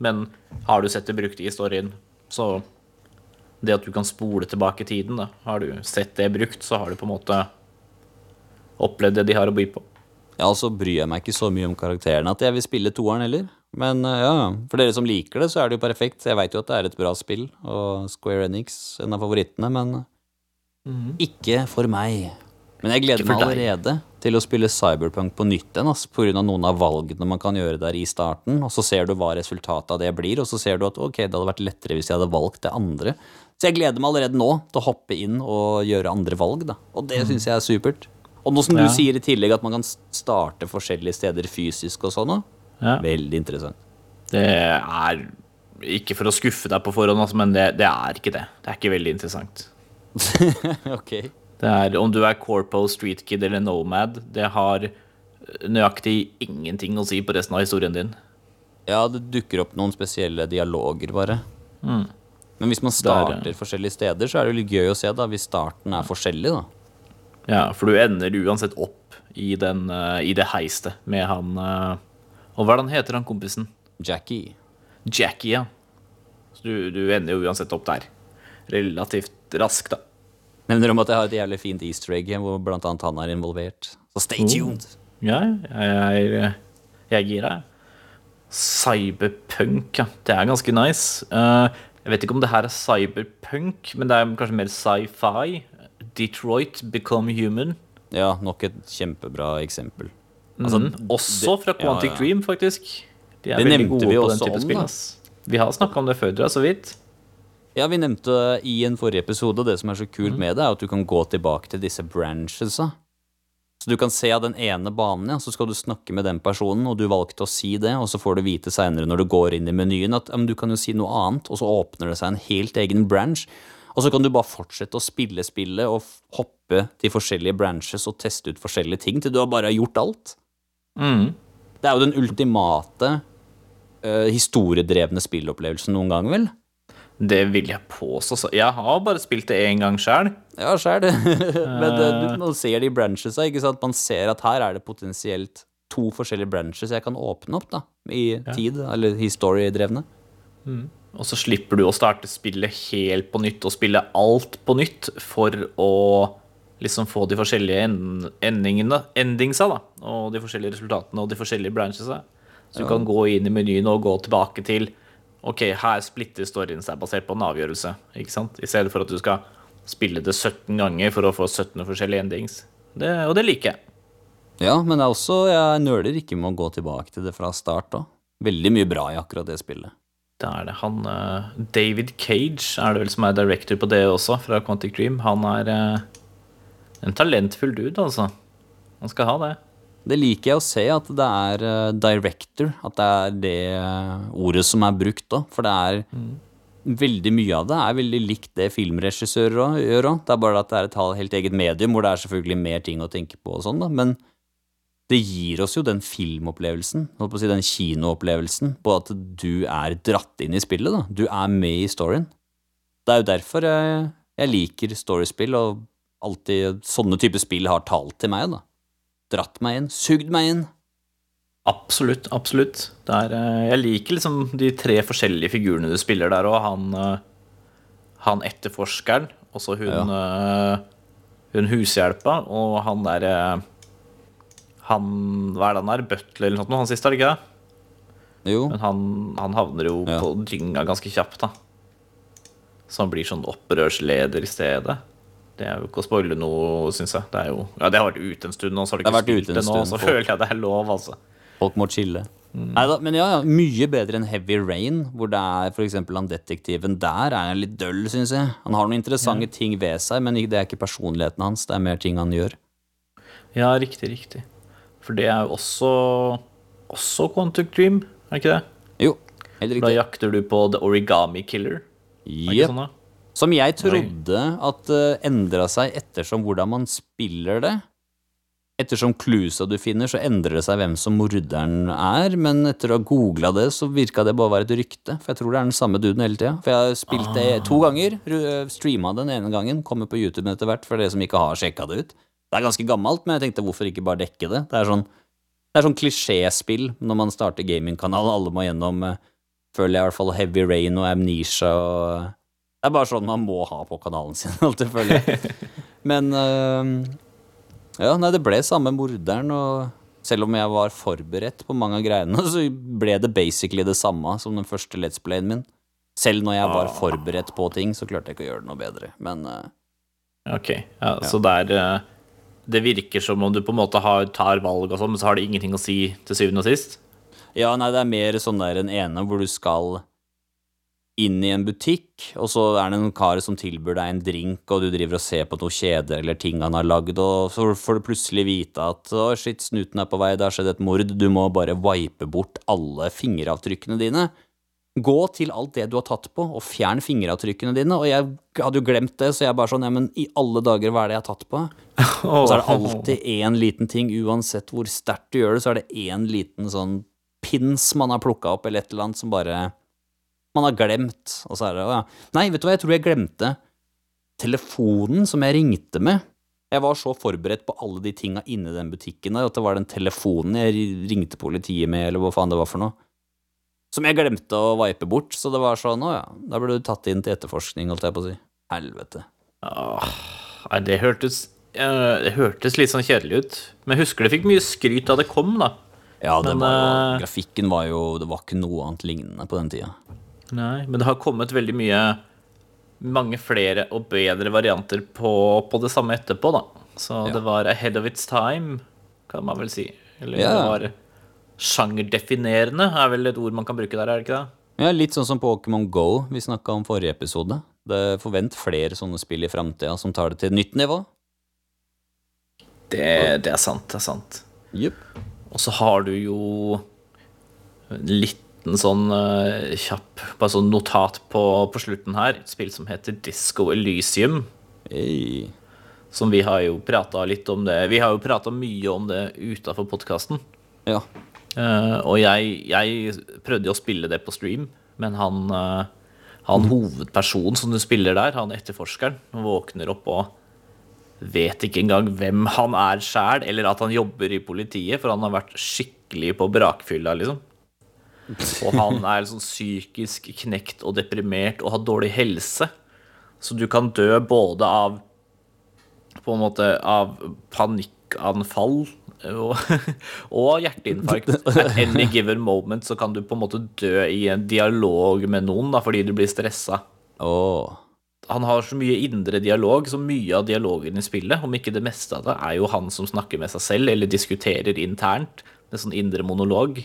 Men har du sett det brukt i storyen, så Det at du kan spole tilbake tiden, da. Har du sett det brukt, så har du på en måte opplevd det de har å by på. Ja, altså så bryr jeg meg ikke så mye om karakterene at jeg vil spille toeren heller. Men eh, ja, for dere som liker det, så er det jo perfekt. Jeg veit jo at det er et bra spill, og Square Enix en av favorittene, men ikke for meg. Men jeg gleder meg allerede til å spille Cyberpunk på nytt igjen, av noen av valgene man kan gjøre der i starten, og så ser du hva resultatet av det blir, og så ser du at ok, det hadde vært lettere hvis jeg hadde valgt det andre. Så jeg gleder meg allerede nå til å hoppe inn og gjøre andre valg, da. Og det syns jeg er supert. Og nå som Ja. du sier i tillegg at man kan starte forskjellige steder fysisk og sånn Ja. veldig interessant. Det er ikke for å skuffe deg på forhånd, altså, men det, det er ikke det. Det er ikke veldig interessant. ok. Det er, om du er Corpo, Street Kid eller Nomad, det har nøyaktig ingenting å si på resten av historien din. Ja, det dukker opp noen spesielle dialoger, bare. Men hvis man er- starter forskjellige steder, så er det litt gøy å se, da, hvis starten er forskjellig, da. Ja, for du ender uansett opp i, den, uh, i det heistet med han uh, Og hva han heter, han kompisen? Jackie. Jackie, ja. Så du, du ender jo uansett opp der. Relativt raskt, da. Nevner om at jeg har et jævlig fint easter egg hvor blant annet han er involvert. Så stay tuned. Ja, jeg jeg, Jeg gir deg. Cyberpunk, ja. Det er ganske nice. Uh, jeg vet ikke om det her er cyberpunk, men det er kanskje mer sci-fi. Detroit Become Human. Ja, nok et kjempebra eksempel. Altså, også fra Quantic ja, ja. Dream, faktisk. De er Det veldig nevnte gode på den type om, spill. da. Vi har snakka om det før, så vidt. Ja, vi nevnte i en forrige episode det som er så kult med det, er at du kan gå tilbake til disse branchesa. Så du kan se av den ene banen, ja, så skal du snakke med den personen, og du valgte å si det, og så får du vite seinere når du går inn i menyen at ja, du kan jo si noe annet, og så åpner det seg en helt egen branch. Og så kan du bare fortsette å spille spillet og hoppe til forskjellige branches og teste ut forskjellige ting til du har bare gjort alt. Mm. Det er jo den ultimate uh, historiedrevne spillopplevelsen noen gang, vel? Det vil jeg påstå. så- Jeg har bare spilt det én gang sjøl. Ja, skjær. Men du, man ser de branchesa, ikke sant? Man ser at her er det potensielt to forskjellige branches jeg kan åpne opp, da. I tid, eller historiedrevne. Og så slipper du å starte spillet helt på nytt og spille alt på nytt for å liksom få de forskjellige end endingene, endingsa, da. Og de forskjellige resultatene og de forskjellige branchesa. Så du kan gå inn i menyen og gå tilbake til Ok, her splitter storyen seg basert på en avgjørelse. Ikke sant? I stedet for at du skal spille det 17 ganger for å få 17 forskjellige endings. Det, og det liker jeg. Ja, men er også, jeg nøler ikke med å gå tilbake til det fra start da. Veldig mye bra i akkurat det spillet. Det er det. Han eh, David Cage er det vel som er director på det også, fra Quantic Dream. Han er eh, en talentfull dude, altså. Han skal ha det. Det liker jeg å se, at det er uh, director, at det er det eh, ordet som er brukt da. For det er veldig mye av det er veldig likt det filmregissører gjør òg. Det er bare at det er et helt eget medium hvor det er selvfølgelig mer ting å tenke på og sånn, da. Men det gir oss jo den filmopplevelsen, si den kinoopplevelsen, på at du er dratt inn i spillet, da. Du er med i storyen. Det er jo derfor jeg, jeg liker storiespill, og alltid sånne typer spill har talt til meg, da. Dratt meg inn, sugd meg inn. Absolutt, absolutt. Det er, eh, jeg liker liksom de tre forskjellige figurene du spiller der òg. Han, eh, han etterforskeren, og så hun, ja. hun hushjelpa, og han der eh, Han Hva er det han er? Butler eller noe sånt? Han siste, er det ikke det? Jo. Men han, han havner jo Ja. på dynga ganske kjapt, da. Så han blir sånn opprørsleder i stedet. Det er jo ikke å spoile noe, syns jeg. Det jo Ja, det har vært ute en stund nå, så har Det ikke det spilt det nå, så folk. føler jeg det er lov, altså. Folk må chille. Neida, men ja, ja, mye bedre enn Heavy Rain, hvor det er eksempel han detektiven der er litt døll, syns jeg. Han har noen interessante ting ved seg, men det er ikke personligheten hans, det er mer ting han gjør. Ja, riktig, riktig. For det er jo også Også Quantic Dream, er ikke det? Jo, helt riktig. Da jakter du på The Origami Killer. Er ikke sånn da? Som jeg trodde at uh, endra seg ettersom hvordan man spiller det. Ettersom clousa du finner, så endrer det seg hvem som morderen er, men etter å ha googla det, så virka det bare å være et rykte. For jeg tror det er den samme duden hele tida. For jeg har spilt det to ganger, streama den ene gangen, kommer på YouTube etter hvert for dere som ikke har sjekka det ut. Det er ganske gammelt, men jeg tenkte hvorfor ikke bare dekke det? Det er sånn, det er sånn klisjéspill når man starter gamingkanal, alle må gjennom, eh, føler jeg i hvert fall, Heavy Rain og Amnesia og det er bare sånn man må ha på kanalen sin, alt jeg. Men øh, Ja, nei, det ble samme morderen, og selv om jeg var forberedt på mange av greiene, så ble det basically det samme som den første Let's Playen min. Selv når jeg var forberedt på ting, så klarte jeg ikke å gjøre det noe bedre. Men øh, Ok, ja, så det er eh, Det virker som om du på en måte har, tar valg og sånn, men så har det ingenting å si til syvende og sist? Ja, nei, det er mer sånn der en ene hvor du skal inn i en butikk, og så er det en kar som tilbyr deg en drink, og du driver og ser på noen kjeder eller ting han har lagd, og så får du plutselig vite at å, shit, snuten er på vei, det har skjedd et mord, du må bare wipe bort alle fingeravtrykkene dine. Gå til alt det du har tatt på, og fjern fingeravtrykkene dine, og jeg hadde jo glemt det, så jeg bare sånn, ja, men i alle dager, hva er det jeg har tatt på? Og så er det alltid én liten ting, uansett hvor sterkt du gjør det, så er det én liten sånn pins man har plukka opp, eller et eller annet som bare man har glemt. Og så er det ja. Nei, vet du hva, jeg tror jeg glemte telefonen som jeg ringte med. Jeg var så forberedt på alle de tinga inni den butikken der, at det var den telefonen jeg ringte politiet med, eller hva faen det var for noe. Som jeg glemte å vipe bort, så det var sånn, å ja, da ble du tatt inn til etterforskning, holdt jeg på å si. Helvete. Åh, det hørtes Det hørtes litt sånn kjedelig ut. Men jeg husker det fikk mye skryt da det kom, da. Ja, det Men, var jo, eh, grafikken var jo Det var ikke noe annet lignende på den tida. Nei, men det har kommet veldig mye Mange flere og bedre varianter på, på det samme etterpå, da. Så Ja. det var ahead of its time, kan man vel si. Eller Ja. det var sjangerdefinerende, er vel et ord man kan bruke der, er det ikke det? Ja, litt sånn som Pokémon Go vi snakka om forrige episode. Det Forvent flere sånne spill i framtida som tar det til et nytt nivå. Det, det er sant, det er sant. Jupp. Og så har du jo en liten sånn uh, kjapp bare sånn notat på, på slutten her. Et spill som heter Disco Elysium. Hey. Som vi har jo prata litt om det Vi har jo prata mye om det utafor podkasten. Ja. Uh, og jeg, jeg prøvde å spille det på stream, men han, uh, han hovedpersonen som du spiller der, han etterforskeren, våkner opp og vet ikke engang hvem han er sjæl, eller at han jobber i politiet, for han har vært skikkelig på brakfylla, liksom. Og han er sånn psykisk knekt og deprimert og har dårlig helse. Så du kan dø både av på en måte av panikkanfall og, og hjerteinfarkt. At any given moment så kan du på en måte dø i en dialog med noen da, fordi du blir stressa. Åh. Han har så mye indre dialog, så mye av dialogen i spillet, om ikke det meste av det, er jo han som snakker med seg selv, eller diskuterer internt, med sånn indre monolog.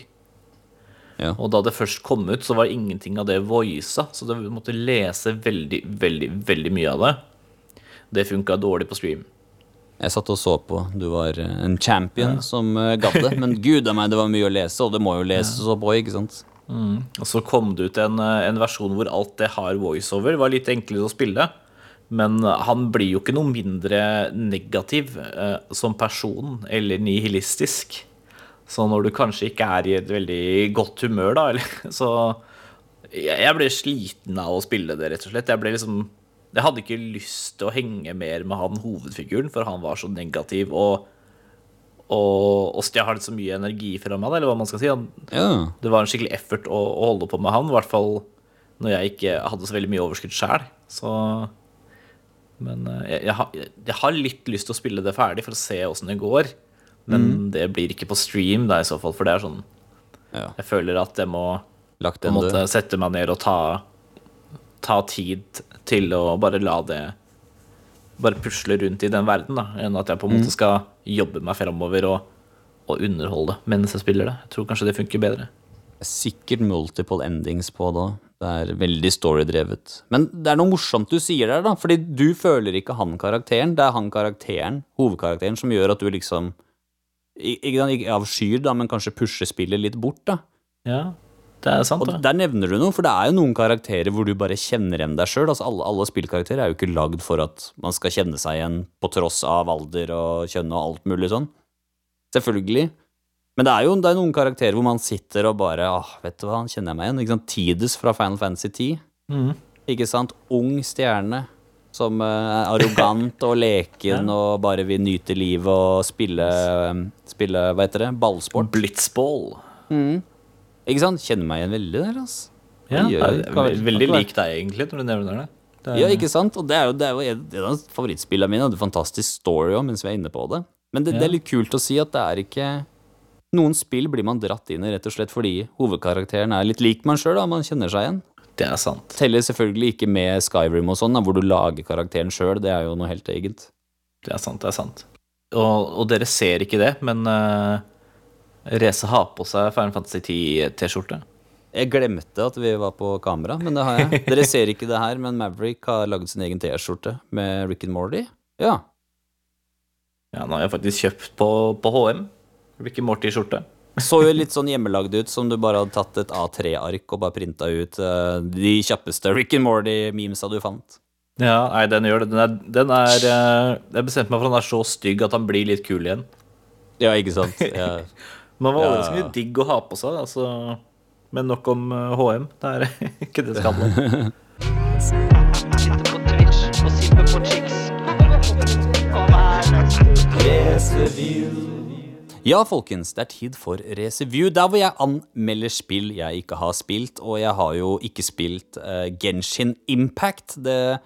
Ja. Og da det først kom ut, så var ingenting av det voisa, så du måtte lese veldig, veldig, veldig mye av det. Det funka dårlig på stream. Jeg satt og så på. Du var eh, en champion som uh, gadd det. Men gud a meg, det var mye å lese, og det må jo leses opp òg, ikke sant? Og så kom det ut en, eh, en versjon hvor alt det har voiceover. Var litt enklere å spille. Men eh, han blir jo ikke noe mindre negativ eh, som person eller nihilistisk. Så når du kanskje ikke er i et veldig godt humør, da, eller, så jeg, ble sliten av å spille det, rett og slett. Jeg ble liksom Jeg hadde ikke lyst til å henge mer med han hovedfiguren, for han var så negativ og og, og stjal så mye energi fra meg, eller hva man skal si. Han, Ja. det var en skikkelig effort å, å holde på med han, i hvert fall når jeg ikke hadde så veldig mye overskudd sjæl. Så Men eh, jeg, jeg, har, jeg har litt lyst til å spille det ferdig for å se åssen det går. Men det blir ikke på stream, da, i så fall, for det er sånn ja. Jeg føler at jeg må Lagt på en måte sette meg ned og ta, ta tid til å bare la det Bare pusle rundt i den verden, da, enn at jeg på en måte skal jobbe meg framover og, og underholde mens jeg spiller det. Jeg tror kanskje det funker bedre. Sikkert multiple endings på det òg. Det er veldig storydrevet. Men det er noe morsomt du sier der, da. Fordi du føler ikke han karakteren. Det er han karakteren, hovedkarakteren, som gjør at du liksom Ikke, ikke avskyr, da, men kanskje pusher spillet litt bort, da. Ja, Det er sant, Og det. der nevner du noe, for det er jo noen karakterer hvor du bare kjenner igjen deg sjøl. Altså alle, alle spillkarakterer er jo ikke lagd for at man skal kjenne seg igjen på tross av alder og kjønn og alt mulig sånn. Selvfølgelig. Men det er jo det er noen karakterer hvor man sitter og bare ah, vet du hva, han kjenner jeg meg igjen. Ikke sant? Tidus fra Final Fantasy 10. Mm. Ikke sant? Ung stjerne som eh, er arrogant og leken og bare vil nyte livet og spille, eh, spille hva heter det, ballsport. Blitzball. Ikke sant? Kjenner meg igjen veldig der, altså. Ja, jeg er vel- veldig kan lik deg, egentlig, når du nevner det. det er, Ja, ikke sant? Og det er jo, det er jo en av favorittspillene mine. Det er fantastisk story òg, mens vi er inne på det. Men det, det er litt kult å si at det er ikke Noen spill blir man dratt inn i rett og slett fordi hovedkarakteren er litt lik man sjøl, man kjenner seg igjen. Det er sant. Teller selvfølgelig ikke med Skyrim og sånn, hvor du lager karakteren sjøl. Det er jo noe helt eget. Det er sant, det er sant. Og, og dere ser ikke det, men uh, Reze har på seg Final Fantasy 10-T-skjorte. Jeg glemte at vi var på kamera, men det har jeg. Dere ser ikke det her, men Maverick har laget sin egen T-skjorte med Rick and Morty. Ja. Ja, nå har jeg faktisk kjøpt på, på HM. and Morty-skjorte. Så jo litt sånn hjemmelagd ut, som du bare hadde tatt et A3-ark og bare printa ut uh, de kjappeste Rick and Morty-memesa du fant. Ja, nei, den gjør det. Den er, den er eh, Jeg bestemte meg for at den er så stygg at han blir litt kul igjen. Ja, ikke sant? Ja. Man var var Ja. digg å ha på seg, altså. Men nok om HM. Det er ikke det det skal handle om. Sitter ja, folkens, det er tid for Reseview, der hvor jeg anmelder spill jeg ikke har spilt, og jeg har jo ikke spilt uh, Genshin Impact. Det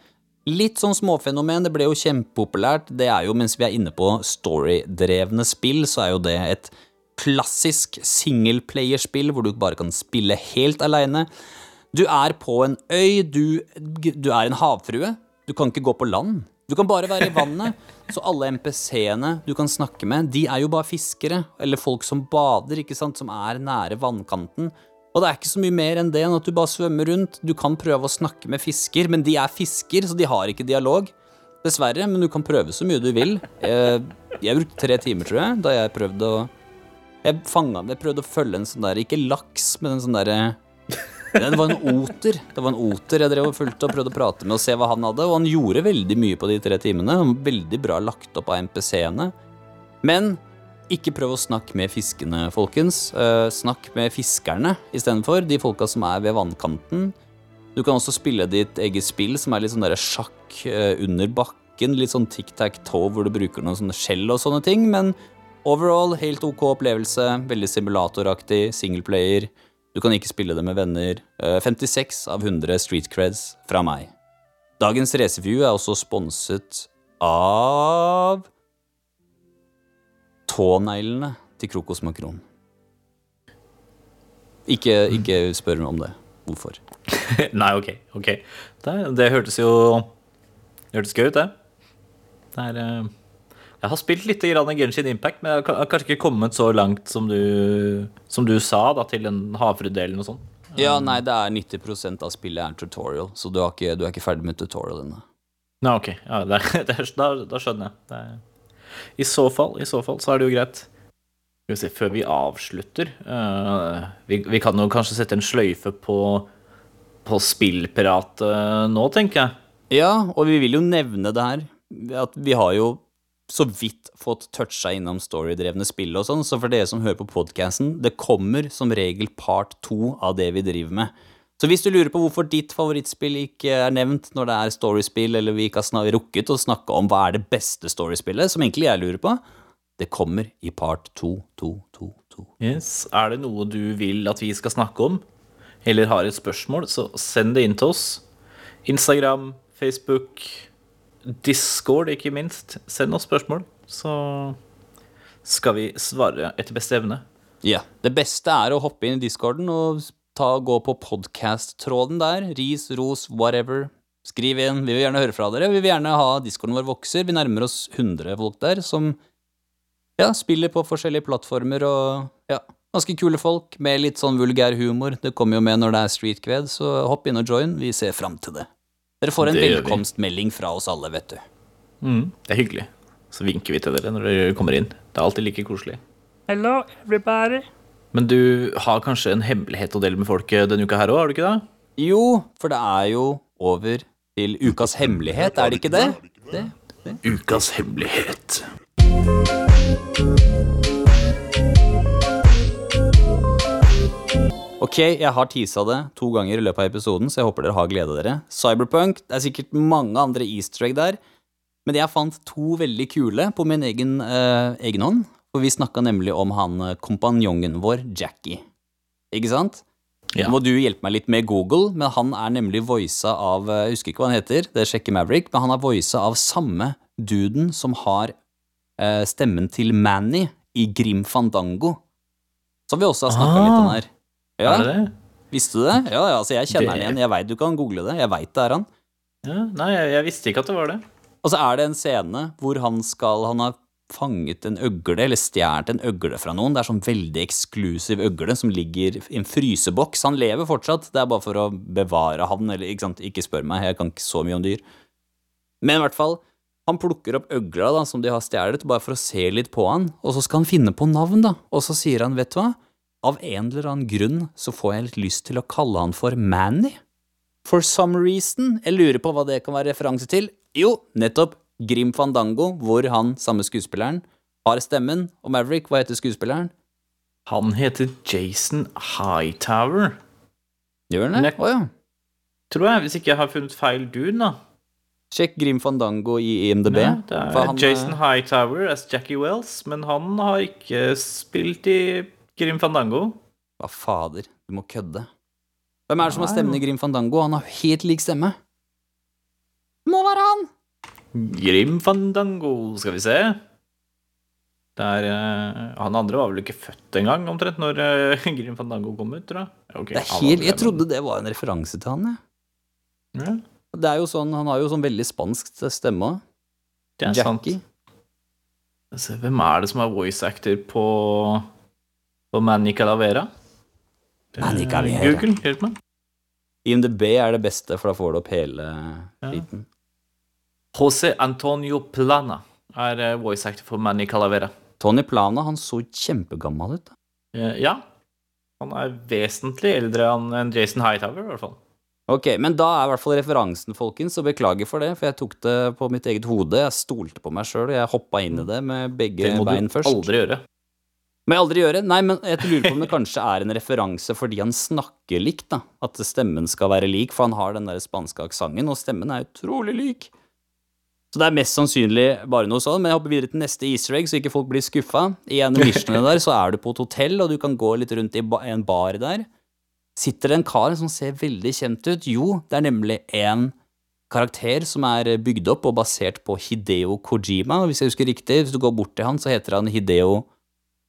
Litt sånn småfenomen, det ble jo kjempepopulært. Det er jo, mens vi er inne på storydrevne spill, så er jo det et klassisk singleplayerspill hvor du bare kan spille helt aleine. Du er på en øy, du, du er en havfrue. Du kan ikke gå på land. Du kan bare være i vannet. Så alle MPC-ene du kan snakke med, de er jo bare fiskere. Eller folk som bader, ikke sant, som er nære vannkanten. Og det er ikke så mye mer enn det enn at du bare svømmer rundt. Du kan prøve å snakke med fisker, men de er fisker, så de har ikke dialog. Dessverre, men du kan prøve så mye du vil. Jeg, jeg brukte tre timer, tror jeg, da jeg prøvde å Jeg fanga Jeg prøvde å følge en sånn der Ikke laks, men en sånn derre det var en oter. Det var en oter jeg drev og fulgte og prøvde å prate med og se hva han hadde. Og han gjorde veldig mye på de tre timene. Veldig bra lagt opp av MPC-ene. Men ikke prøv å snakke med fiskene, folkens. Eh, snakk med fiskerne istedenfor. De folka som er ved vannkanten. Du kan også spille ditt eget spill, som er litt sånn der sjakk eh, under bakken. Litt sånn tic-tac-toe, hvor du bruker noen sånne skjell og sånne ting. Men overall, helt ok opplevelse. Veldig simulatoraktig. Singleplayer. Du kan ikke spille det med venner. Eh, 56 av 100 street creds fra meg. Dagens racerview er også sponset av Tåneglene til Krokos Makron. Ikke, ikke spør om det. Hvorfor? Nei, ok. ok. Det, det hørtes jo Det hørtes gøy ut, det. Det er eh, Jeg har spilt litt grann Genshin Impact, men jeg har kanskje ikke kommet så langt som du, som du sa, da, til den havfruedelen og sånn. Ja, nei, det er 90% av spillet er tutorial, så du, er ikke, du er ikke ferdig med tutorial ennå. Nei, ok. Ja, det, det, da, da skjønner jeg. Det er, I så fall, i så fall, så er det jo greit. Skal vi se, før vi avslutter uh, vi, vi kan jo kanskje sette en sløyfe på, på spillprat uh, nå, tenker jeg. Ja, og vi vil jo nevne det her, at vi har jo så vidt fått toucha innom storydrevne spill og sånn, så for dere som hører på podcasten, det kommer som regel part to av det vi driver med. Så hvis du lurer på hvorfor ditt favorittspill ikke er nevnt når det er storyspill, eller vi ikke har rukket å snakke om hva er det beste storyspillet, som egentlig jeg lurer på, det kommer i part to, to, to, to. Yes. Er det noe du vil at vi skal snakke om, eller har et spørsmål, så send det inn til oss. Instagram, Facebook, Discord, ikke minst. Send oss spørsmål, så skal vi svare etter beste evne. Ja. Det beste er å hoppe inn i discorden og ta, gå på podcast-tråden der. Ris, ros, whatever. Skriv inn. Vi vil gjerne høre fra dere. Vi vil gjerne ha discorden vår vokser. Vi nærmer oss 100 folk der som ja, spiller på forskjellige plattformer og ja, ganske kule folk med litt sånn vulgær humor. Det kommer jo med når det er streetkved, så hopp inn og join. Vi ser fram til det. Dere får en Det velkomstmelding fra oss alle, vet du. Mm, det er hyggelig. Så vinker vi til dere når dere kommer inn. Det er alltid like koselig. Hello, everybody. Men du har kanskje en hemmelighet å dele med folket denne uka her òg, har du ikke det? Jo, for det er jo over til ukas hemmelighet, er det ikke det? det? Ukas hemmelighet. Ok, jeg har teasa det to ganger i løpet av episoden, så jeg håper dere har glede av dere. Cyberpunk, det er sikkert mange andre easter egg der, men jeg fant to veldig kule på min egen, eh, egen hånd. For vi snakka nemlig om han eh, kompanjongen vår, Jackie. Ikke sant? Ja. Nå må du hjelpe meg litt med Google, men han er nemlig voisa av eh, Jeg husker ikke hva han heter, det sjekker Maverick, men han er voisa av samme duden som har eh, stemmen til Manny i Grim Fandango. Som vi også har snakka Ah. litt om her. Ja, Er det det? Visste du det? Ja, ja, altså jeg kjenner han igjen. Jeg veit du kan google det. Jeg veit det er han. Ja, nei, jeg, jeg visste ikke at det var det. Og så er det en scene hvor han skal Han har fanget en øgle, eller stjålet en øgle fra noen. Det er sånn veldig eksklusiv øgle som ligger i en fryseboks. Han lever fortsatt, det er bare for å bevare han, eller ikke sant, ikke spør meg, jeg kan ikke så mye om dyr. Men i hvert fall, han plukker opp øgla da, som de har stjålet, bare for å se litt på han, og så skal han finne på navn, da, og så sier han, vet du hva, av en eller annen grunn så får jeg litt lyst til å kalle han for Manny. For some reason. Jeg lurer på hva det kan være referanse til. Jo, nettopp Grim Fandango, hvor han, samme skuespilleren, har stemmen. Og Maverick, hva heter skuespilleren? Han heter Jason Hightower, Gjør han det? Å oh, ja. tror jeg, hvis ikke jeg har funnet feil dude, da. Sjekk Grim Fandango i IMDb. Ja, det er for han, Jason Hightower as Jackie Wells, men han har ikke spilt i Grim Fandango. Hva fader, du må kødde. Hvem er det som har stemmen i Grim Fandango? Han har helt lik stemme. Må være han! Grim Fandango, skal vi se. Det er, eh, han andre var vel ikke født engang, omtrent, når uh, Grim Fandango kom ut, tror jeg. Okay, Det helt, jeg trodde det var en referanse til han, jeg. ja, Det er jo sånn, Han har jo sånn veldig spansk stemme. Det er Jackie. sant. Altså, hvem er det som er voice actor på, på Manny Calavera? Er- Manny Calavera. Google, hjelp meg. IMDb er det beste, for da får du opp hele Ja. José Antonio Plana er eh, voice actor for Manny Calavera. Tony Plana han så kjempegammel ut. da. Eh, Ja. Han er vesentlig eldre enn enn Jason Hightower, i hvert fall. Ok, Men da er i hvert fall referansen, folkens, og beklager for det, for jeg tok det på mitt eget hode. Jeg stolte på meg sjøl, og jeg hoppa inn i det med begge bein først. Det må du først. aldri gjøre. Må jeg aldri gjøre? Nei, men jeg lurer på om det kanskje er en referanse fordi han snakker likt, da. At stemmen skal være lik, for han har den der spanske aksenten, og stemmen er utrolig lik. Så det er mest sannsynlig bare noe sånn, men jeg hopper videre til neste easter egg, så ikke folk blir skuffa. I en av missionene der så er du på et hotell, og du kan gå litt rundt i en bar der. Sitter det en kar som ser veldig kjent ut? Jo, det er nemlig en karakter som er bygd opp og basert på Hideo Kojima, hvis jeg husker riktig, hvis du går bort til han, så heter han Hideo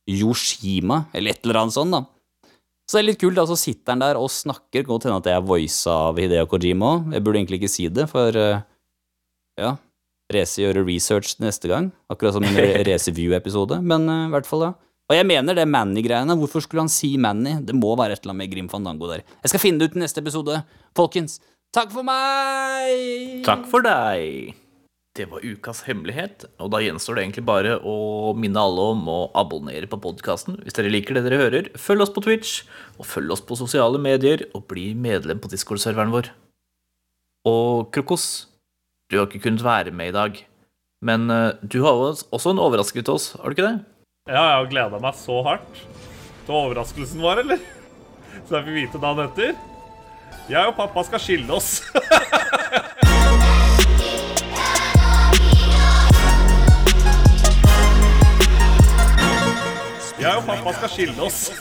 Yoshima, eller et eller annet sånt, da. Så det er litt kult, da, så sitter han der og snakker. Godt hende at jeg voisa av Hideo Kojima òg. Jeg burde egentlig ikke si det, for eh, ja Race gjøre research neste gang, akkurat som en Raceview-episode, men eh, i hvert fall, ja. Og jeg mener det Manny-greiene. Hvorfor skulle han si Manny? Det må være et eller annet med Grim Fandango der. Jeg skal finne det ut i neste episode. Folkens, takk for meg! Takk for deg. Det var ukas hemmelighet, og da gjenstår det egentlig bare å minne alle om å abonnere på podkasten hvis dere liker det dere hører. Følg oss på Twitch, og følg oss på sosiale medier, og bli medlem på Discord-serveren vår. Og Krokos, du har ikke kunnet være med i dag, men eh, du har også en overraskelse til oss, har du ikke det? Ja, jeg har gleda meg så hardt til overraskelsen vår, eller? Så jeg fikk vite dagen etter. Jeg og pappa skal skille oss. pappa skal skille oss.